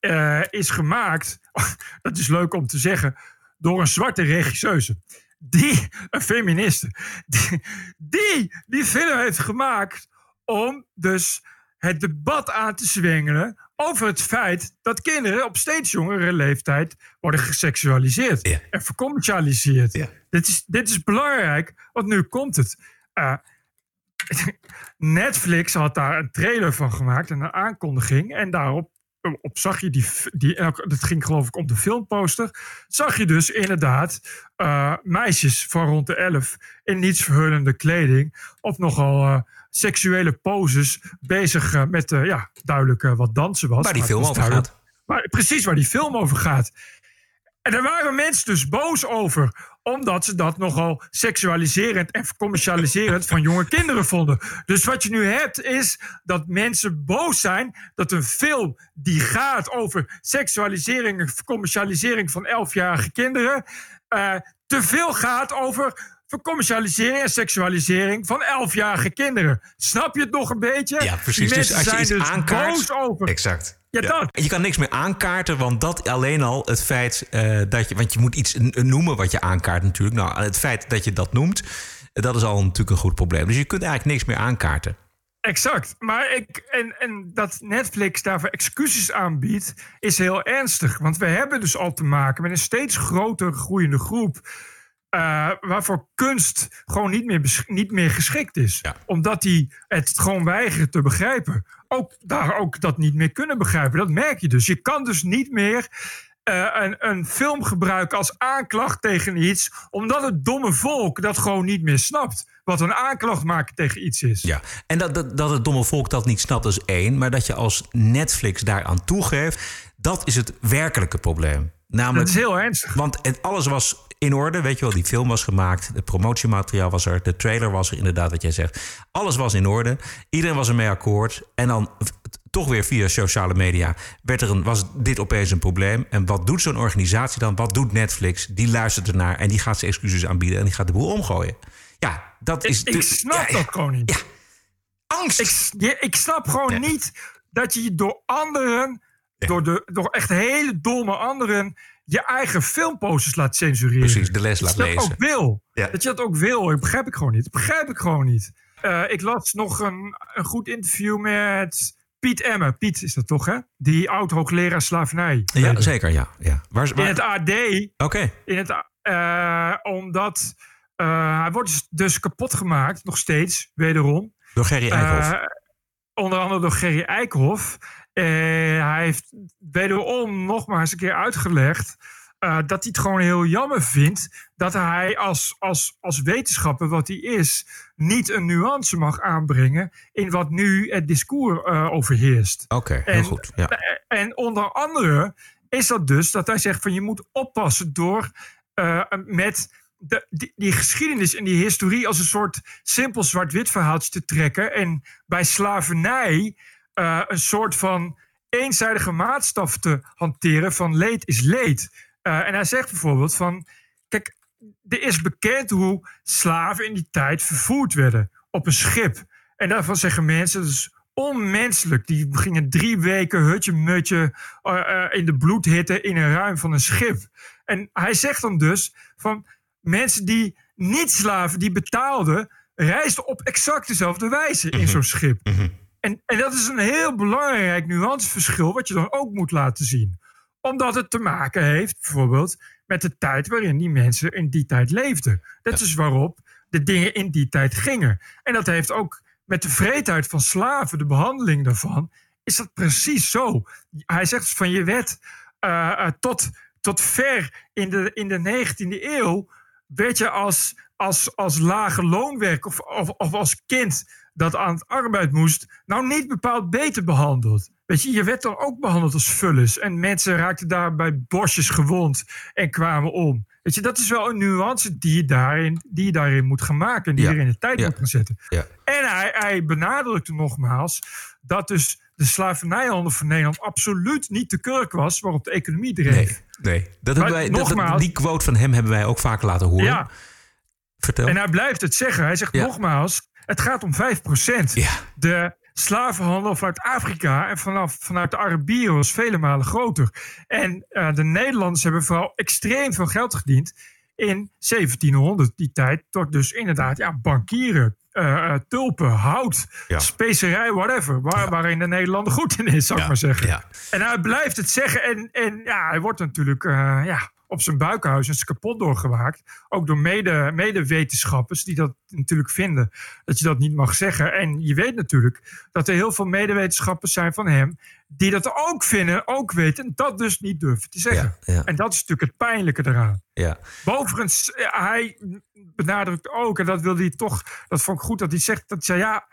Speaker 1: eh, is gemaakt, (laughs) dat is leuk om te zeggen, door een zwarte regisseuse. Die, een feministe, die, die die film heeft gemaakt om dus het debat aan te zwengelen over het feit dat kinderen op steeds jongere leeftijd worden geseksualiseerd
Speaker 3: Ja.
Speaker 1: en vercommercialiseerd.
Speaker 3: Ja.
Speaker 1: Dit, is, dit is belangrijk, want nu komt het. Eh, (laughs) Netflix had daar een trailer van gemaakt en een aankondiging. En daarop op zag je die, die. Dat ging geloof ik om de filmposter. Zag je dus inderdaad eh, meisjes van rond de 11 in niets verhullende kleding. Op nogal eh, seksuele poses bezig eh, met ja, duidelijk wat dansen was.
Speaker 3: Waar die film over gaat.
Speaker 1: Maar precies waar die film over gaat. En daar waren mensen dus boos over. Omdat ze dat nogal seksualiserend en commercialiserend van jonge kinderen vonden. Dus wat je nu hebt is dat mensen boos zijn dat een film die gaat over seksualisering en commercialisering van 11-jarige kinderen. eh, te veel gaat over vercommercialisering en seksualisering van 11-jarige kinderen. Snap je het nog een beetje?
Speaker 3: Ja, precies.
Speaker 1: Die
Speaker 3: Dus als je
Speaker 1: zijn
Speaker 3: iets
Speaker 1: dus
Speaker 3: aankaart-
Speaker 1: boos over.
Speaker 3: Exact.
Speaker 1: Ja, dat.
Speaker 3: Je kan niks meer aankaarten, want dat alleen al het feit eh, dat je. Want je moet iets noemen wat je aankaart, natuurlijk. Nou, het feit dat je dat noemt, dat is al natuurlijk een goed probleem. Dus je kunt eigenlijk niks meer aankaarten.
Speaker 1: Exact. Maar ik, en, en dat Netflix daarvoor excuses aanbiedt, is heel ernstig. Want we hebben dus al te maken met een steeds groter groeiende groep. Eh, waarvoor kunst gewoon niet meer, niet meer geschikt is.
Speaker 3: Ja.
Speaker 1: Omdat die het gewoon weigeren te begrijpen. Ook daar ook dat niet meer kunnen begrijpen. Dat merk je dus. Je kan dus niet meer eh, een, een film gebruiken als aanklacht tegen iets. Omdat het domme volk dat gewoon niet meer snapt. Wat een aanklacht maken tegen iets is.
Speaker 3: Ja, en dat, dat, dat het domme volk dat niet snapt, is één. Maar dat je als Netflix daaraan toegeeft, dat is het werkelijke probleem. Namelijk,
Speaker 1: Dat is heel ernstig.
Speaker 3: Want het, alles was in orde, weet je wel. Die film was gemaakt, het promotiemateriaal was er, de trailer was er inderdaad, wat jij zegt. Alles was in orde, iedereen was ermee akkoord. En dan toch weer via sociale media werd er een, was dit opeens een probleem. En wat doet zo'n organisatie dan? Wat doet Netflix? Die luistert ernaar en die gaat zijn excuses aanbieden en die gaat de boel omgooien. Ja, dat is...
Speaker 1: Ik, ik snap
Speaker 3: ja,
Speaker 1: dat gewoon niet.
Speaker 3: Angst!
Speaker 1: Ik, ja, ik snap gewoon
Speaker 3: Nee.
Speaker 1: niet dat je door anderen door, de, door echt hele domme anderen je eigen filmposters laat censureren.
Speaker 3: Precies, de les laat
Speaker 1: dat je dat
Speaker 3: lezen.
Speaker 1: ook wil.
Speaker 3: Ja.
Speaker 1: Dat je dat ook wil. Dat begrijp ik gewoon niet. Dat begrijp ik gewoon niet. Eh, ik las nog een, een goed interview met Piet Emmer. Piet is dat toch, hè? Die oud-hoogleraar slavernij.
Speaker 3: Ja, zeker, ja. ja. Waar,
Speaker 1: In het AD.
Speaker 3: Oké.
Speaker 1: In het, eh, omdat eh, hij wordt dus- dus kapot gemaakt, nog steeds, wederom.
Speaker 3: Door Gerry Eikhoff.
Speaker 1: Onder andere door Gerry Eikhoff. Hij heeft wederom nog maar eens een keer uitgelegd. eh, dat hij het gewoon heel jammer vindt dat hij als, als, als wetenschapper, wat hij is, niet een nuance mag aanbrengen in wat nu het discours eh, overheerst.
Speaker 3: Oké, heel
Speaker 1: En-
Speaker 3: goed. Ja.
Speaker 1: En onder andere is dat dus dat hij zegt van je moet oppassen door eh, met de, die, die geschiedenis en die historie als een soort simpel zwart-wit verhaaltje te trekken. En bij slavernij eh, een soort van eenzijdige maatstaf te hanteren van leed is leed. Eh, en hij zegt bijvoorbeeld van, kijk, er is bekend hoe slaven in die tijd vervoerd werden op een schip. En daarvan zeggen mensen, dat is onmenselijk. Die gingen drie weken hutje-mutje eh, eh, in de bloedhitte in een ruim van een schip. En hij zegt dan dus van mensen die niet slaven, die betaalden, reisden op exact dezelfde wijze in zo'n schip. En, en dat is een heel belangrijk nuanceverschil wat je dan ook moet laten zien. Omdat het te maken heeft bijvoorbeeld met de tijd waarin die mensen in die tijd leefden. Dat is waarop de dingen in die tijd gingen. En dat heeft ook met de vreedheid van slaven, de behandeling daarvan, is dat precies zo. Hij zegt van je wet eh, eh, tot, tot ver in de, in de 19e eeuw werd je als, als, als lage loonwerk of, of, of als kind dat aan het arbeid moest, nou niet bepaald beter behandeld. Weet je, je werd dan ook behandeld als vullis. En mensen raakten daar bij bosjes gewond en kwamen om. Weet je, dat is wel een nuance die je daarin, die je daarin moet gaan maken. En die
Speaker 3: Ja.
Speaker 1: er in de tijd
Speaker 3: Ja.
Speaker 1: moet gaan zetten.
Speaker 3: Ja.
Speaker 1: En hij, hij benadrukte nogmaals dat dus de slavernijhandel van Nederland absoluut niet de kurk was waarop de economie dreef.
Speaker 3: Nee, nee. Dat hebben wij, dat-
Speaker 1: nogmaals-
Speaker 3: die quote van hem hebben wij ook vaak laten horen.
Speaker 1: Ja,
Speaker 3: Vertel.
Speaker 1: en hij blijft het zeggen. Hij zegt nogmaals, het gaat om 5%.
Speaker 3: Ja.
Speaker 1: De slavenhandel vanuit Afrika en vanaf, vanuit de Arabieren was vele malen groter. En eh, de Nederlanders hebben vooral extreem veel geld verdiend in 1700, die tijd, door dus inderdaad ja, bankieren, eh, tulpen, hout,
Speaker 3: Ja.
Speaker 1: specerij, whatever. Waar, Waarin de Nederlander goed in is, zou ik maar zeggen.
Speaker 3: ja.
Speaker 1: En hij blijft het zeggen. En, en ja, hij wordt natuurlijk ja, op zijn buikhuis eens kapot doorgemaakt. Ook door mede- medewetenschappers die dat natuurlijk vinden dat je dat niet mag zeggen. En je weet natuurlijk dat er heel veel medewetenschappers zijn van hem die dat ook vinden, ook weten en dat dus niet durven te zeggen.
Speaker 3: Ja, ja.
Speaker 1: En dat is natuurlijk het pijnlijke eraan.
Speaker 3: Ja.
Speaker 1: Boverigens, eh, hij benadrukt ook, en dat wilde hij toch, dat vond ik goed dat hij zegt, dat hij zei ja.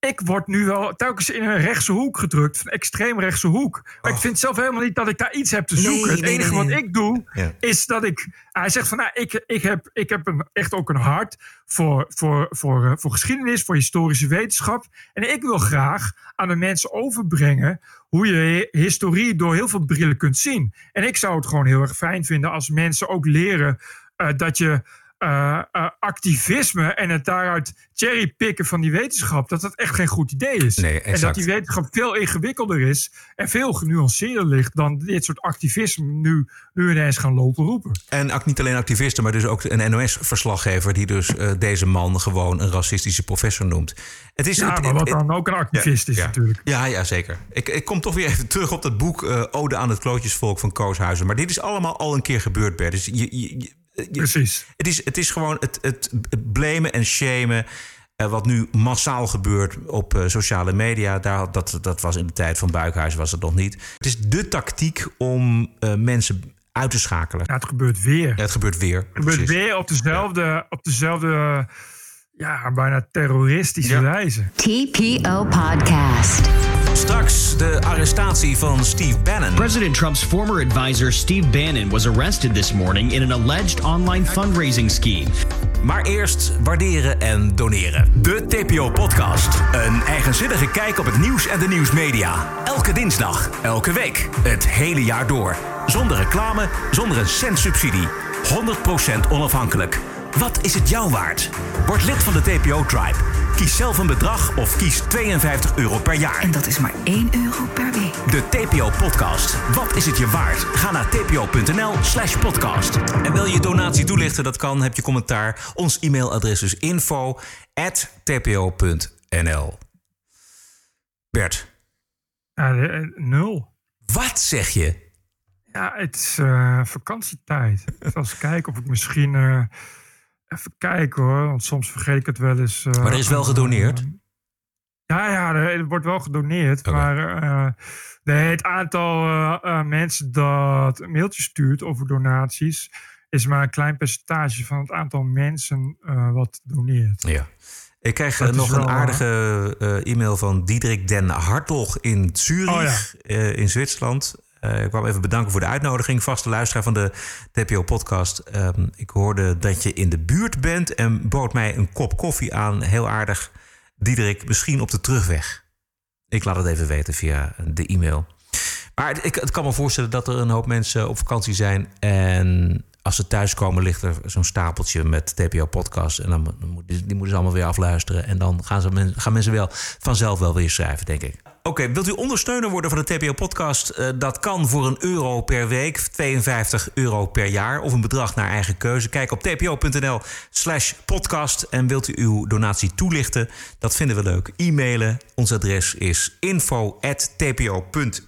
Speaker 1: Ik word nu wel telkens in een rechtse hoek gedrukt, een extreemrechtse hoek. Maar ik vind zelf helemaal niet dat ik daar iets heb te
Speaker 3: Nee,
Speaker 1: zoeken. het
Speaker 3: nee,
Speaker 1: enige
Speaker 3: nee, nee.
Speaker 1: wat ik doe,
Speaker 3: Ja.
Speaker 1: is dat ik. Hij zegt van nou, ik, ik heb, ik heb een, echt ook een hart voor, voor, voor, eh, voor geschiedenis, voor historische wetenschap. En ik wil graag aan de mensen overbrengen hoe je hi- historie door heel veel brillen kunt zien. En ik zou het gewoon heel erg fijn vinden als mensen ook leren eh, dat je. Eh, eh, activisme en het daaruit cherrypicken van die wetenschap, dat dat echt geen goed idee is.
Speaker 3: Nee,
Speaker 1: en dat die wetenschap veel ingewikkelder is en veel genuanceerder ligt dan dit soort activisme nu, nu ineens gaan lopen roepen.
Speaker 3: En ook niet alleen activisten, maar dus ook een NOS-verslaggever... die dus eh, deze man gewoon een racistische professor noemt. Het is,
Speaker 1: Ja,
Speaker 3: het-
Speaker 1: maar wat
Speaker 3: het-
Speaker 1: dan ook een activist is
Speaker 3: ja.
Speaker 1: natuurlijk.
Speaker 3: Ja, ja, zeker. Ik, ik kom toch weer even terug op dat boek Ode aan het Klootjesvolk van Kooshuizen. Maar dit is allemaal al een keer gebeurd, Bert. Dus je- je-
Speaker 1: Precies.
Speaker 3: Het is, het is gewoon het, het, het blamen en shamen... eh, wat nu massaal gebeurt op eh, sociale media. Daar, dat, dat was in de tijd van Buikhuis was het nog niet. Het is de tactiek om eh, mensen uit te schakelen.
Speaker 1: Ja, het gebeurt weer.
Speaker 3: Ja, het gebeurt weer.
Speaker 1: Het gebeurt
Speaker 3: precies.
Speaker 1: weer op dezelfde, op dezelfde ja, bijna terroristische
Speaker 3: Ja.
Speaker 1: wijze.
Speaker 2: TPO Podcast.
Speaker 3: Straks de arrestatie van Steve Bannon.
Speaker 12: President Trump's former advisor Steve Bannon was arrested this morning in an alleged online fundraising scheme.
Speaker 3: Maar eerst waarderen en doneren.
Speaker 13: De TPO-podcast. Een eigenzinnige kijk op het nieuws en de nieuwsmedia. Elke dinsdag, elke week, het hele jaar door. Zonder reclame, zonder een cent subsidie. 100% onafhankelijk. Wat is het jou waard? Word lid van de TPO-tribe. Kies zelf een bedrag of kies 52 euro per jaar.
Speaker 9: En dat is maar 1 euro per week.
Speaker 13: De TPO-podcast. Wat is het je waard? Ga naar tpo.nl slash podcast.
Speaker 3: En wil je donatie toelichten? Dat kan. Heb je commentaar? Ons e-mailadres is info tpo.nl. Bert.
Speaker 1: Ja, de- eh, nul.
Speaker 3: Wat zeg je?
Speaker 1: Ja, het is eh, vakantietijd. Ik zal eens (laughs) kijken of ik misschien... eh, even kijken hoor, want soms vergeet ik het wel eens. eh,
Speaker 3: Maar er is wel gedoneerd.
Speaker 1: eh, ja, ja, er, wordt wel gedoneerd. Maar eh, nee, het aantal mensen dat een mailtje stuurt over donaties... is maar een klein percentage van het aantal mensen wat doneert.
Speaker 3: Ja. Ik krijg
Speaker 1: Dat
Speaker 3: nog
Speaker 1: wel,
Speaker 3: een aardige e-mail van Diederik den Hartog in Zurich,
Speaker 1: Oh
Speaker 3: in Zwitserland. Eh, ik kwam even bedanken voor de uitnodiging. Vaste luisteraar van de TPO-podcast. Ehm, ik hoorde dat je in de buurt bent en bood mij een kop koffie aan. Heel aardig. Diederik, misschien op de terugweg. Ik laat het even weten via de e-mail. Maar ik, kan me voorstellen dat er een hoop mensen op vakantie zijn. En als ze thuiskomen, ligt er zo'n stapeltje met TPO-podcasts. En dan, die moeten ze allemaal weer afluisteren. En dan gaan, ze, gaan mensen wel vanzelf wel weer schrijven, denk ik. Oké, wilt u ondersteuner worden van de TPO-podcast? Eh, dat kan voor een euro per week, 52 euro per jaar... of een bedrag naar eigen keuze. Kijk op tpo.nl slash podcast. En wilt u uw donatie toelichten? Dat vinden we leuk. E-mailen. Ons adres is info.tpo.nl.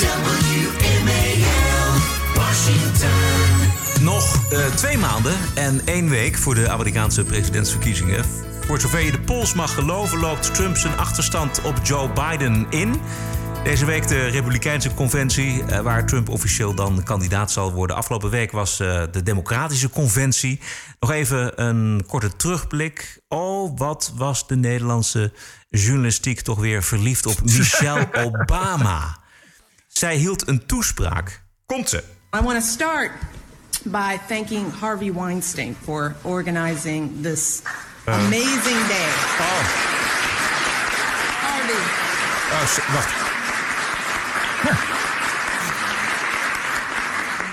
Speaker 14: WMAL Washington.
Speaker 3: Nog eh, twee maanden en één week voor de Amerikaanse presidentsverkiezingen. Voor zover je de polls mag geloven, loopt Trump zijn achterstand op Joe Biden in. Deze week de Republikeinse conventie, eh, waar Trump officieel dan kandidaat zal worden. Afgelopen week was eh, de Democratische conventie. Nog even een korte terugblik. Oh, wat was de Nederlandse journalistiek toch weer verliefd op (laughs) Michelle Obama. Zij hield een toespraak. Komt ze.
Speaker 15: I want to start by thanking Harvey Weinstein for organizing this
Speaker 3: Uh.
Speaker 15: amazing day.
Speaker 3: Oh.
Speaker 15: Harvey.
Speaker 3: Oh, wacht.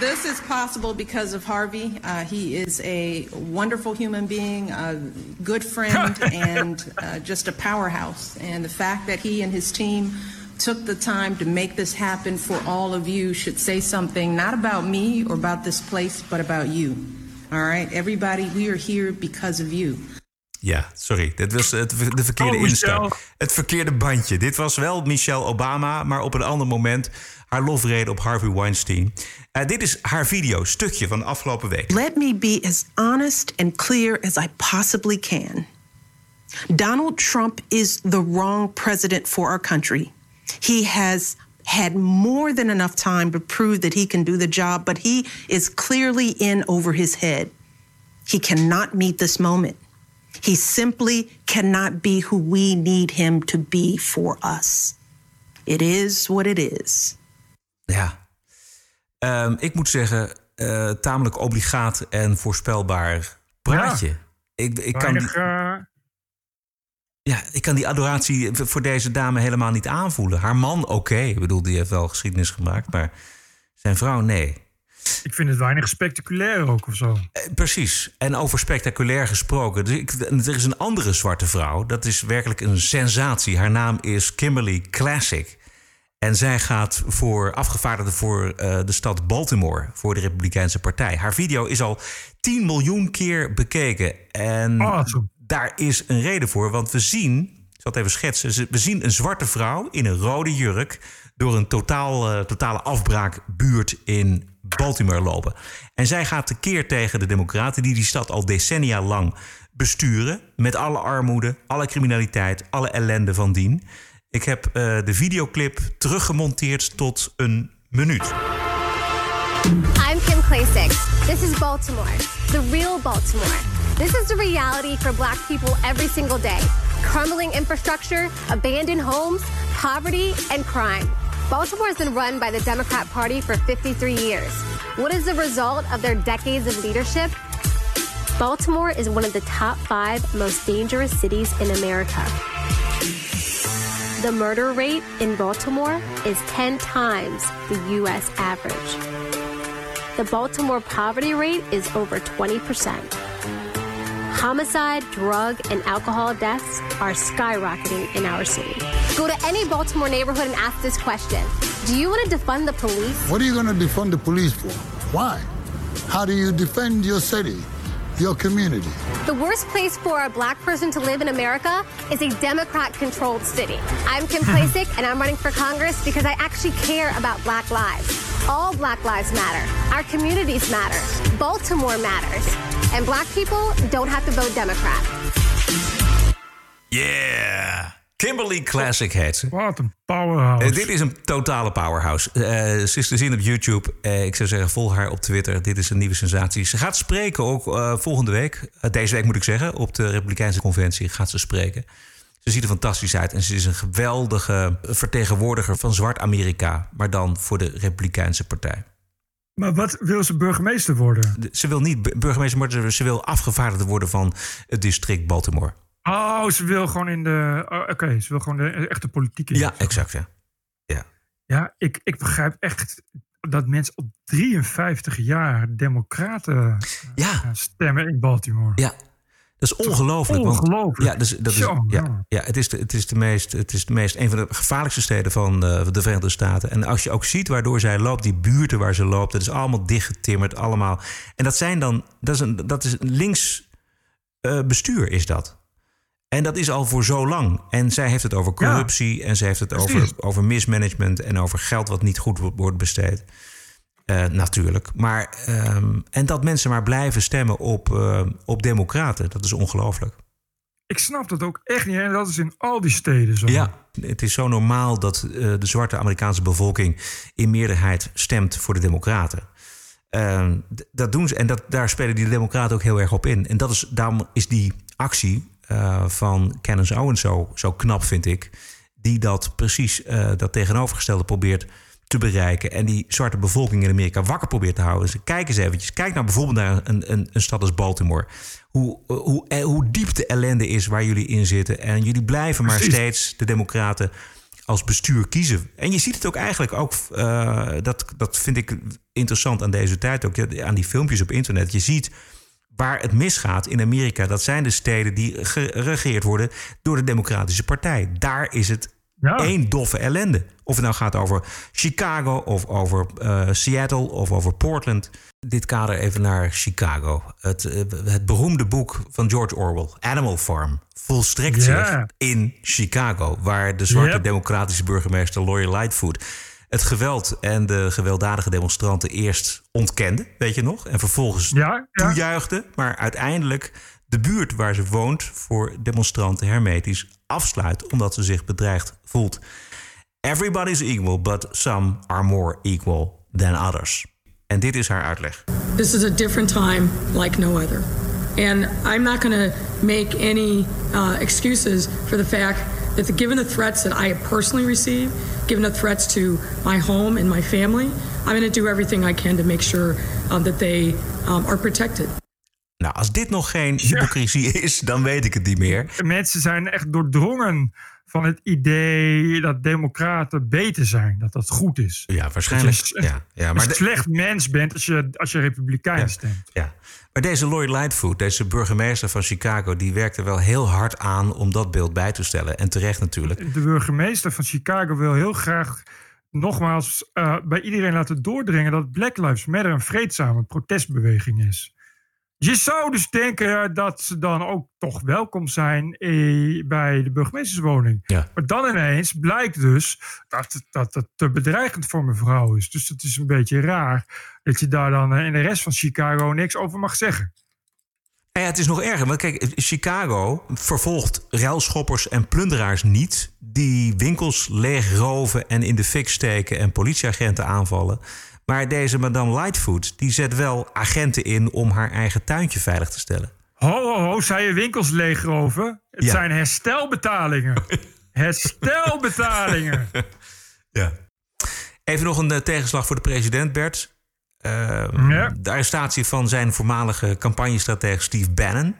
Speaker 15: This is possible because of Harvey. Uh, he is a wonderful human being, a good friend, (laughs) and uh, just a powerhouse. And the fact that he and his team took the time to make this happen for all of you should say something not about me or about this place, but about you. All right, everybody, we are here because of you.
Speaker 3: Ja, sorry. Dit was het, de verkeerde
Speaker 15: Oh, Michelle.
Speaker 3: instap. Het verkeerde bandje. Dit was wel Michelle Obama, maar op een ander moment haar lofrede op Harvey Weinstein. Eh, dit is haar video, stukje van de afgelopen week.
Speaker 16: Let me be as honest and clear as I possibly can. Donald Trump is the wrong president for our country. He has had more than enough time to prove that he can do the job, but he is clearly in over his head. He cannot meet this moment. He simply cannot be who we need him to be for us. It is what it is.
Speaker 3: Ja. Ehm, ik moet zeggen, eh, tamelijk obligaat en voorspelbaar praatje. Ik, ik, kan
Speaker 1: Weinig, eh,
Speaker 3: ja, ik kan die adoratie voor deze dame helemaal niet aanvoelen. Haar man, oké. Ik bedoel, die heeft wel geschiedenis gemaakt. Maar zijn vrouw, nee.
Speaker 1: ik vind het weinig spectaculair ook of zo.
Speaker 3: Eh, Precies. En over spectaculair gesproken. Dus ik, er is een andere zwarte vrouw. Dat is werkelijk een sensatie. Haar naam is Kimberly Classic. En zij gaat voor afgevaardigde voor eh, de stad Baltimore. Voor de Republikeinse Partij. Haar video is al 10 miljoen keer bekeken. En daar is een reden voor. Want we zien, ik zal het even schetsen. We zien een zwarte vrouw in een rode jurk. door een totaal, eh, totale afbraakbuurt in Baltimore lopen. En zij gaat tekeer tegen de Democraten. die die stad al decennia lang besturen. Met alle armoede, alle criminaliteit, alle ellende van dien. Ik heb eh, de videoclip teruggemonteerd tot een minuut.
Speaker 17: I'm Kim Klasick. This is Baltimore, the real Baltimore. This is the reality for black people every single day. crumbling infrastructure, abandoned homes, poverty, and crime. Baltimore has been run by the Democrat Party for 53 years. What is the result of their decades of leadership? Baltimore is one of the top five most dangerous cities in America. The murder rate in Baltimore is 10 times the U.S. average. The Baltimore poverty rate is over 20%. Homicide, drug, and alcohol deaths are skyrocketing in our city. Go to any Baltimore neighborhood and ask this question Do you want to defund the police?
Speaker 18: What are you going to defund the police for? Why? How do you defend your city, your community?
Speaker 17: The worst place for a black person to live in America is a Democrat controlled city. I'm (laughs) Kim Klacik, and I'm running for Congress because I actually care about black lives. All black lives matter. Our communities matter. Baltimore matters. And black people don't have to vote Democrat.
Speaker 3: Yeah! Kimberly Classic heet ze.
Speaker 1: Wat een powerhouse.
Speaker 3: Eh, dit is een totale powerhouse. Eh, ze is te zien op YouTube. Eh, ik zou zeggen, volg haar op Twitter. Dit is een nieuwe sensatie. Ze gaat spreken ook volgende week. deze week moet ik zeggen. Op de Republikeinse Conventie gaat ze spreken. Ze ziet er fantastisch uit. En ze is een geweldige vertegenwoordiger van Zwart Amerika. Maar dan voor de Republikeinse Partij.
Speaker 1: Maar wat wil ze burgemeester worden?
Speaker 3: Ze wil niet burgemeester worden. Ze wil afgevaardigde worden van het district Baltimore.
Speaker 1: Oh, ze wil gewoon in de. Oh, Oké, ze wil gewoon de echte politiek in.
Speaker 3: Ja, exact. Ja, ja.
Speaker 1: ja ik, ik begrijp echt dat mensen op 53 jaar Democraten
Speaker 3: ja.
Speaker 1: gaan stemmen in Baltimore.
Speaker 3: Ja, dat is ongelooflijk.
Speaker 1: Ongelooflijk.
Speaker 3: Ja, dus, dat is, ja, ja, het, is de, het, is de meest, het is de meest, een van de gevaarlijkste steden van uh, de Verenigde Staten. En als je ook ziet waardoor zij loopt, die buurten waar ze loopt, dat is allemaal dichtgetimmerd, allemaal. En dat zijn dan, dat is, een, dat is links uh, bestuur, is dat. En dat is al voor zo lang. En zij heeft het over corruptie en ze heeft het over, over mismanagement en over geld wat niet goed wordt besteed. Uh, natuurlijk. Maar, um, en dat mensen maar blijven stemmen op, uh, op democraten, dat is ongelooflijk.
Speaker 1: Ik snap dat ook echt niet. En dat is in al die steden zo.
Speaker 3: Ja, het is zo normaal dat uh, de zwarte Amerikaanse bevolking in meerderheid stemt voor de democraten. Ehm, dat doen ze en dat, daar spelen die democraten ook heel erg op in. En dat is, daarom is die actie van Candace Owens zo, zo knap, vind ik. Die dat precies dat tegenovergestelde probeert te bereiken. En die zwarte bevolking in Amerika wakker probeert te houden. Dus kijk eens eventjes. Kijk nou bijvoorbeeld naar een, een, een stad als Baltimore. Hoe, hoe, eh, hoe diep de ellende is waar jullie in zitten. En jullie blijven maar steeds de democraten als bestuur kiezen. En je ziet het ook eigenlijk ook... Uh, dat, dat vind ik interessant aan deze tijd ook. Aan die filmpjes op internet. Je ziet waar het misgaat in Amerika. Dat zijn de steden die geregeerd worden door de Democratische Partij. Daar is het ja. één doffe ellende. Of het nou gaat over Chicago of over uh, Seattle of over Portland. Dit kader even naar Chicago. Het, uh, het beroemde boek van George Orwell, Animal Farm, volstrekt zich in Chicago, waar de zwarte yep. democratische burgemeester Lori Lightfoot het geweld en de gewelddadige demonstranten eerst ontkende, weet je nog, en vervolgens
Speaker 1: ja, ja.
Speaker 3: toejuichte, maar uiteindelijk de buurt waar ze woont voor demonstranten hermetisch afsluit omdat ze zich bedreigd voelt. Everybody's equal, but some are more equal than others. En dit is haar uitleg.
Speaker 19: This is a different time like no other. And I'm not going to make any uh, excuses for the fact that the, given the threats that I have personally received, given the threats to my home and my family, I'm going to do everything I can to make sure um, that they um, are protected.
Speaker 3: Nou, als dit nog geen hypocrisie is, dan weet ik het niet meer.
Speaker 1: Mensen zijn echt doordrongen van het idee dat democraten beter zijn. Dat dat goed is.
Speaker 3: Ja, waarschijnlijk.
Speaker 1: Dat je,
Speaker 3: ja, ja,
Speaker 1: maar een slecht mens bent als je, als je republikein
Speaker 3: ja,
Speaker 1: stemt.
Speaker 3: Ja. Maar deze Lloyd Lightfoot, deze burgemeester van Chicago... die werkte wel heel hard aan om dat beeld bij te stellen. En terecht natuurlijk.
Speaker 1: De burgemeester van Chicago wil heel graag nogmaals uh, bij iedereen laten doordringen... dat Black Lives Matter een vreedzame protestbeweging is. Je zou dus denken dat ze dan ook toch welkom zijn eh, bij de burgemeesterswoning.
Speaker 3: Ja.
Speaker 1: Maar dan ineens blijkt dus dat, dat het te bedreigend voor mevrouw is. Dus het is een beetje raar dat je daar dan in de rest van Chicago niks over mag zeggen.
Speaker 3: Ja, het is nog erger. Want kijk, Chicago vervolgt ruilschoppers en plunderaars niet... die winkels leegroven en in de fik steken en politieagenten aanvallen... Maar deze Madame Lightfoot die zet wel agenten in om haar eigen tuintje veilig te stellen.
Speaker 1: Ho, ho, ho, zijn je winkels leegroven? Het
Speaker 3: Ja.
Speaker 1: zijn herstelbetalingen. herstelbetalingen. (laughs)
Speaker 3: Ja. Even nog een eh, tegenslag voor de president, Bert. Ehm,
Speaker 1: Ja.
Speaker 3: De arrestatie van zijn voormalige campagnestratege Steve Bannon.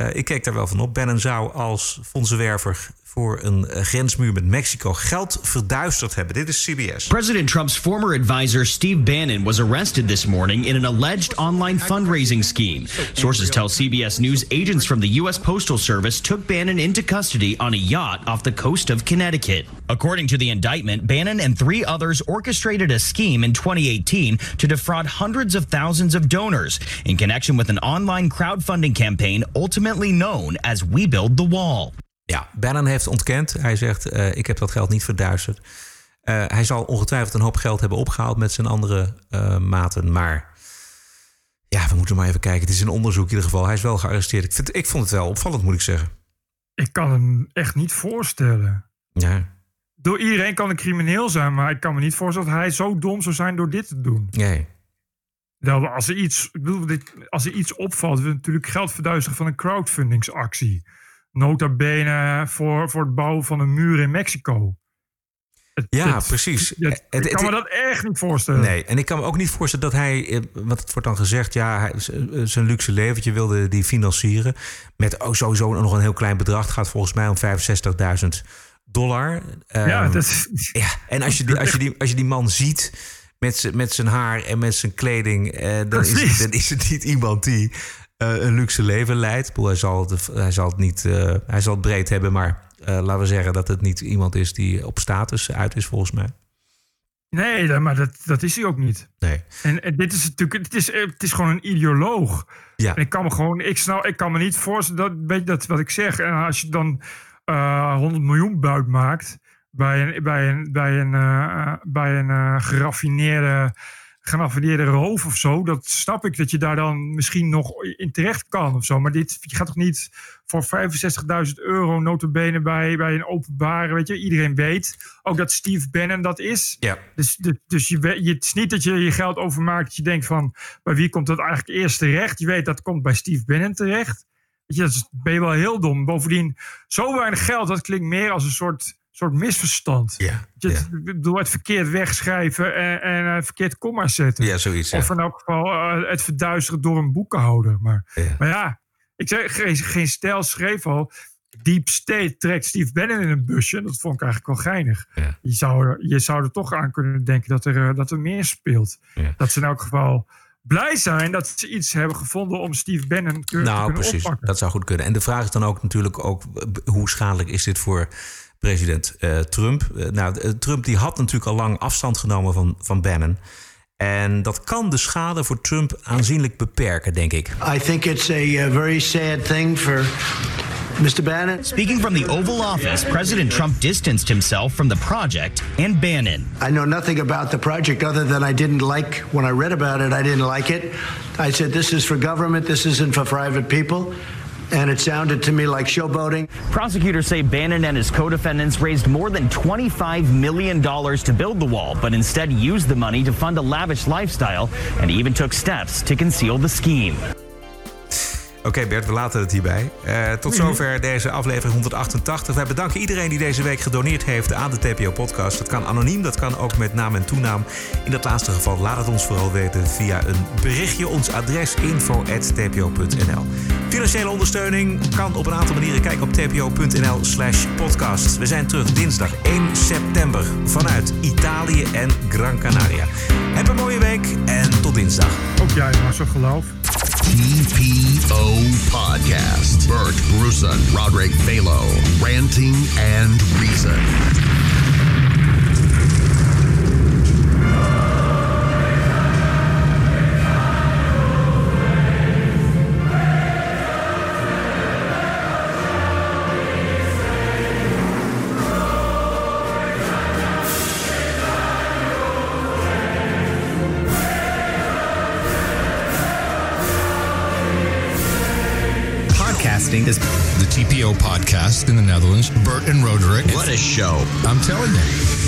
Speaker 3: Eh, ik keek daar wel van op. Bannon zou als fondsenwerver voor een eh, grensmuur met Mexico geld verduisterd hebben. Dit is CBS.
Speaker 12: President Trump's former advisor Steve Bannon was arrested this morning in an alleged online fundraising scheme. Sources tell CBS News agents from the U.S. Postal Service took Bannon into custody on a yacht off the coast of Connecticut. According to the indictment, Bannon and three others orchestrated a scheme in 2018 to defraud hundreds of thousands of donors in connection with an online crowdfunding campaign ultimately known as We Build the Wall.
Speaker 3: Ja, Bannon heeft ontkend. Hij zegt, eh, ik heb dat geld niet verduisterd. Eh, hij zal ongetwijfeld een hoop geld hebben opgehaald met zijn andere eh, maten. Maar ja, we moeten maar even kijken. Het is een onderzoek in ieder geval. Hij is wel gearresteerd. Ik, vind, ik vond het wel opvallend, moet ik zeggen.
Speaker 1: Ik kan hem echt niet voorstellen.
Speaker 3: Ja,
Speaker 1: Door iedereen kan een crimineel zijn, maar ik kan me niet voorstellen dat hij zo dom zou zijn door dit te doen.
Speaker 3: nee.
Speaker 1: Dat als er iets, ik bedoel, dit, als er iets opvalt, we natuurlijk geld verduisteren van een crowdfundingsactie. Nota bene voor, voor het bouwen van een muur in Mexico. Het-
Speaker 3: Ja,
Speaker 1: het-
Speaker 3: precies.
Speaker 1: het- ik kan me dat echt niet voorstellen.
Speaker 3: Nee, en ik kan me ook niet voorstellen dat hij, eh, want het wordt dan gezegd, ja, hij, eh, zijn luxe leventje wilde die financieren. Met ook sowieso nog een heel klein bedrag. Het gaat volgens mij om 65.000 dollar.
Speaker 1: Ja,
Speaker 3: Ehm,
Speaker 1: dat is,
Speaker 3: ja, en als je, die, als, je die, als je die man ziet met, met zijn haar en met zijn kleding, eh, dan, is, het- dan is het niet iemand die eh, een luxe leven leidt. Hij, zal het, hij, zal het niet, eh, hij zal het breed hebben, maar laten we zeggen dat het niet iemand is die op status uit is, volgens mij.
Speaker 1: nee, maar dat, dat is hij ook niet.
Speaker 3: Nee.
Speaker 1: En, en dit is natuurlijk, het is, het is gewoon een ideoloog.
Speaker 3: Ja.
Speaker 1: En ik kan me gewoon, ik, snap, ik kan me niet voorstellen, dat, weet je dat wat ik zeg. En als je dan eh 100 miljoen buit maakt bij een, bij een, bij een, eh, bij een eh, geraffineerde, geraffineerde roof of zo, dat snap ik dat je daar dan misschien nog in terecht kan of zo. Maar dit, je gaat toch niet voor 65.000 euro notabene bij, bij een openbare, weet je, iedereen weet ook dat Steve Bannon dat is.
Speaker 3: Ja.
Speaker 1: Dus, de- dus je, je, het is niet dat je je geld overmaakt. Dat je denkt van, bij wie komt dat eigenlijk eerst terecht? Je weet dat komt bij Steve Bannon terecht. Weet je, dat ben je wel heel dom. Bovendien, zo weinig geld, dat klinkt meer als een soort, soort misverstand.
Speaker 3: Ja,
Speaker 1: Je, het- Door het verkeerd wegschrijven en, en eh, verkeerd komma zetten.
Speaker 3: Ja, zoiets.
Speaker 1: Of in elk geval eh, het verduisteren door een boekenhouder. Maar
Speaker 3: Ja.
Speaker 1: maar ja, ik zeg, geen, geen stijl schreef al. Deep State trekt Steve Bannon in een busje. Dat vond ik eigenlijk wel geinig.
Speaker 3: Ja.
Speaker 1: Je, zou, er- je zou er toch aan kunnen denken dat er, eh, dat er meer speelt.
Speaker 3: Ja.
Speaker 1: Dat ze in elk geval blij zijn dat ze iets hebben gevonden om Steve Bannon te,
Speaker 3: Nou,
Speaker 1: kunnen
Speaker 3: precies.
Speaker 1: oppakken.
Speaker 3: Dat zou goed kunnen. En de vraag is dan ook natuurlijk ook hoe schadelijk is dit voor president eh, Trump? Eh, nou, eh, Trump die had natuurlijk al lang afstand genomen van, van Bannon. En dat kan de schade voor Trump aanzienlijk beperken, denk ik.
Speaker 20: I think it's a uh, very sad thing for Mr. Bannon.
Speaker 12: Speaking from the Oval Office, President Trump distanced himself from the project and Bannon.
Speaker 20: I know nothing about the project other than I didn't like when I read about it. I didn't like it. I said this is for government. This isn't for private people. And it sounded to me like showboating.
Speaker 12: Prosecutors say Bannon and his co defendants raised more than $25 million to build the wall, but instead used the money to fund a lavish lifestyle and even took steps to conceal the scheme.
Speaker 3: Oké Bert, we laten het hierbij. Eh, tot zover deze aflevering 188. Wij bedanken iedereen die deze week gedoneerd heeft aan de TPO-podcast. Dat kan anoniem, dat kan ook met naam en toenaam. In dat laatste geval laat het ons vooral weten via een berichtje. Ons adres info.tpo.nl Financiële ondersteuning kan op een aantal manieren. Kijk op tpo.nl slash podcast. We zijn terug dinsdag 1 september vanuit Italië en Gran Canaria. Heb een mooie week en tot dinsdag.
Speaker 1: Ook jij, maar zo geloof.
Speaker 21: TPO Podcast. Bert Bruson, Roderick Balo, Ranting and Reason.
Speaker 14: TPO podcast in the Netherlands. Bert and Roderick.
Speaker 21: What a show.
Speaker 14: I'm telling you.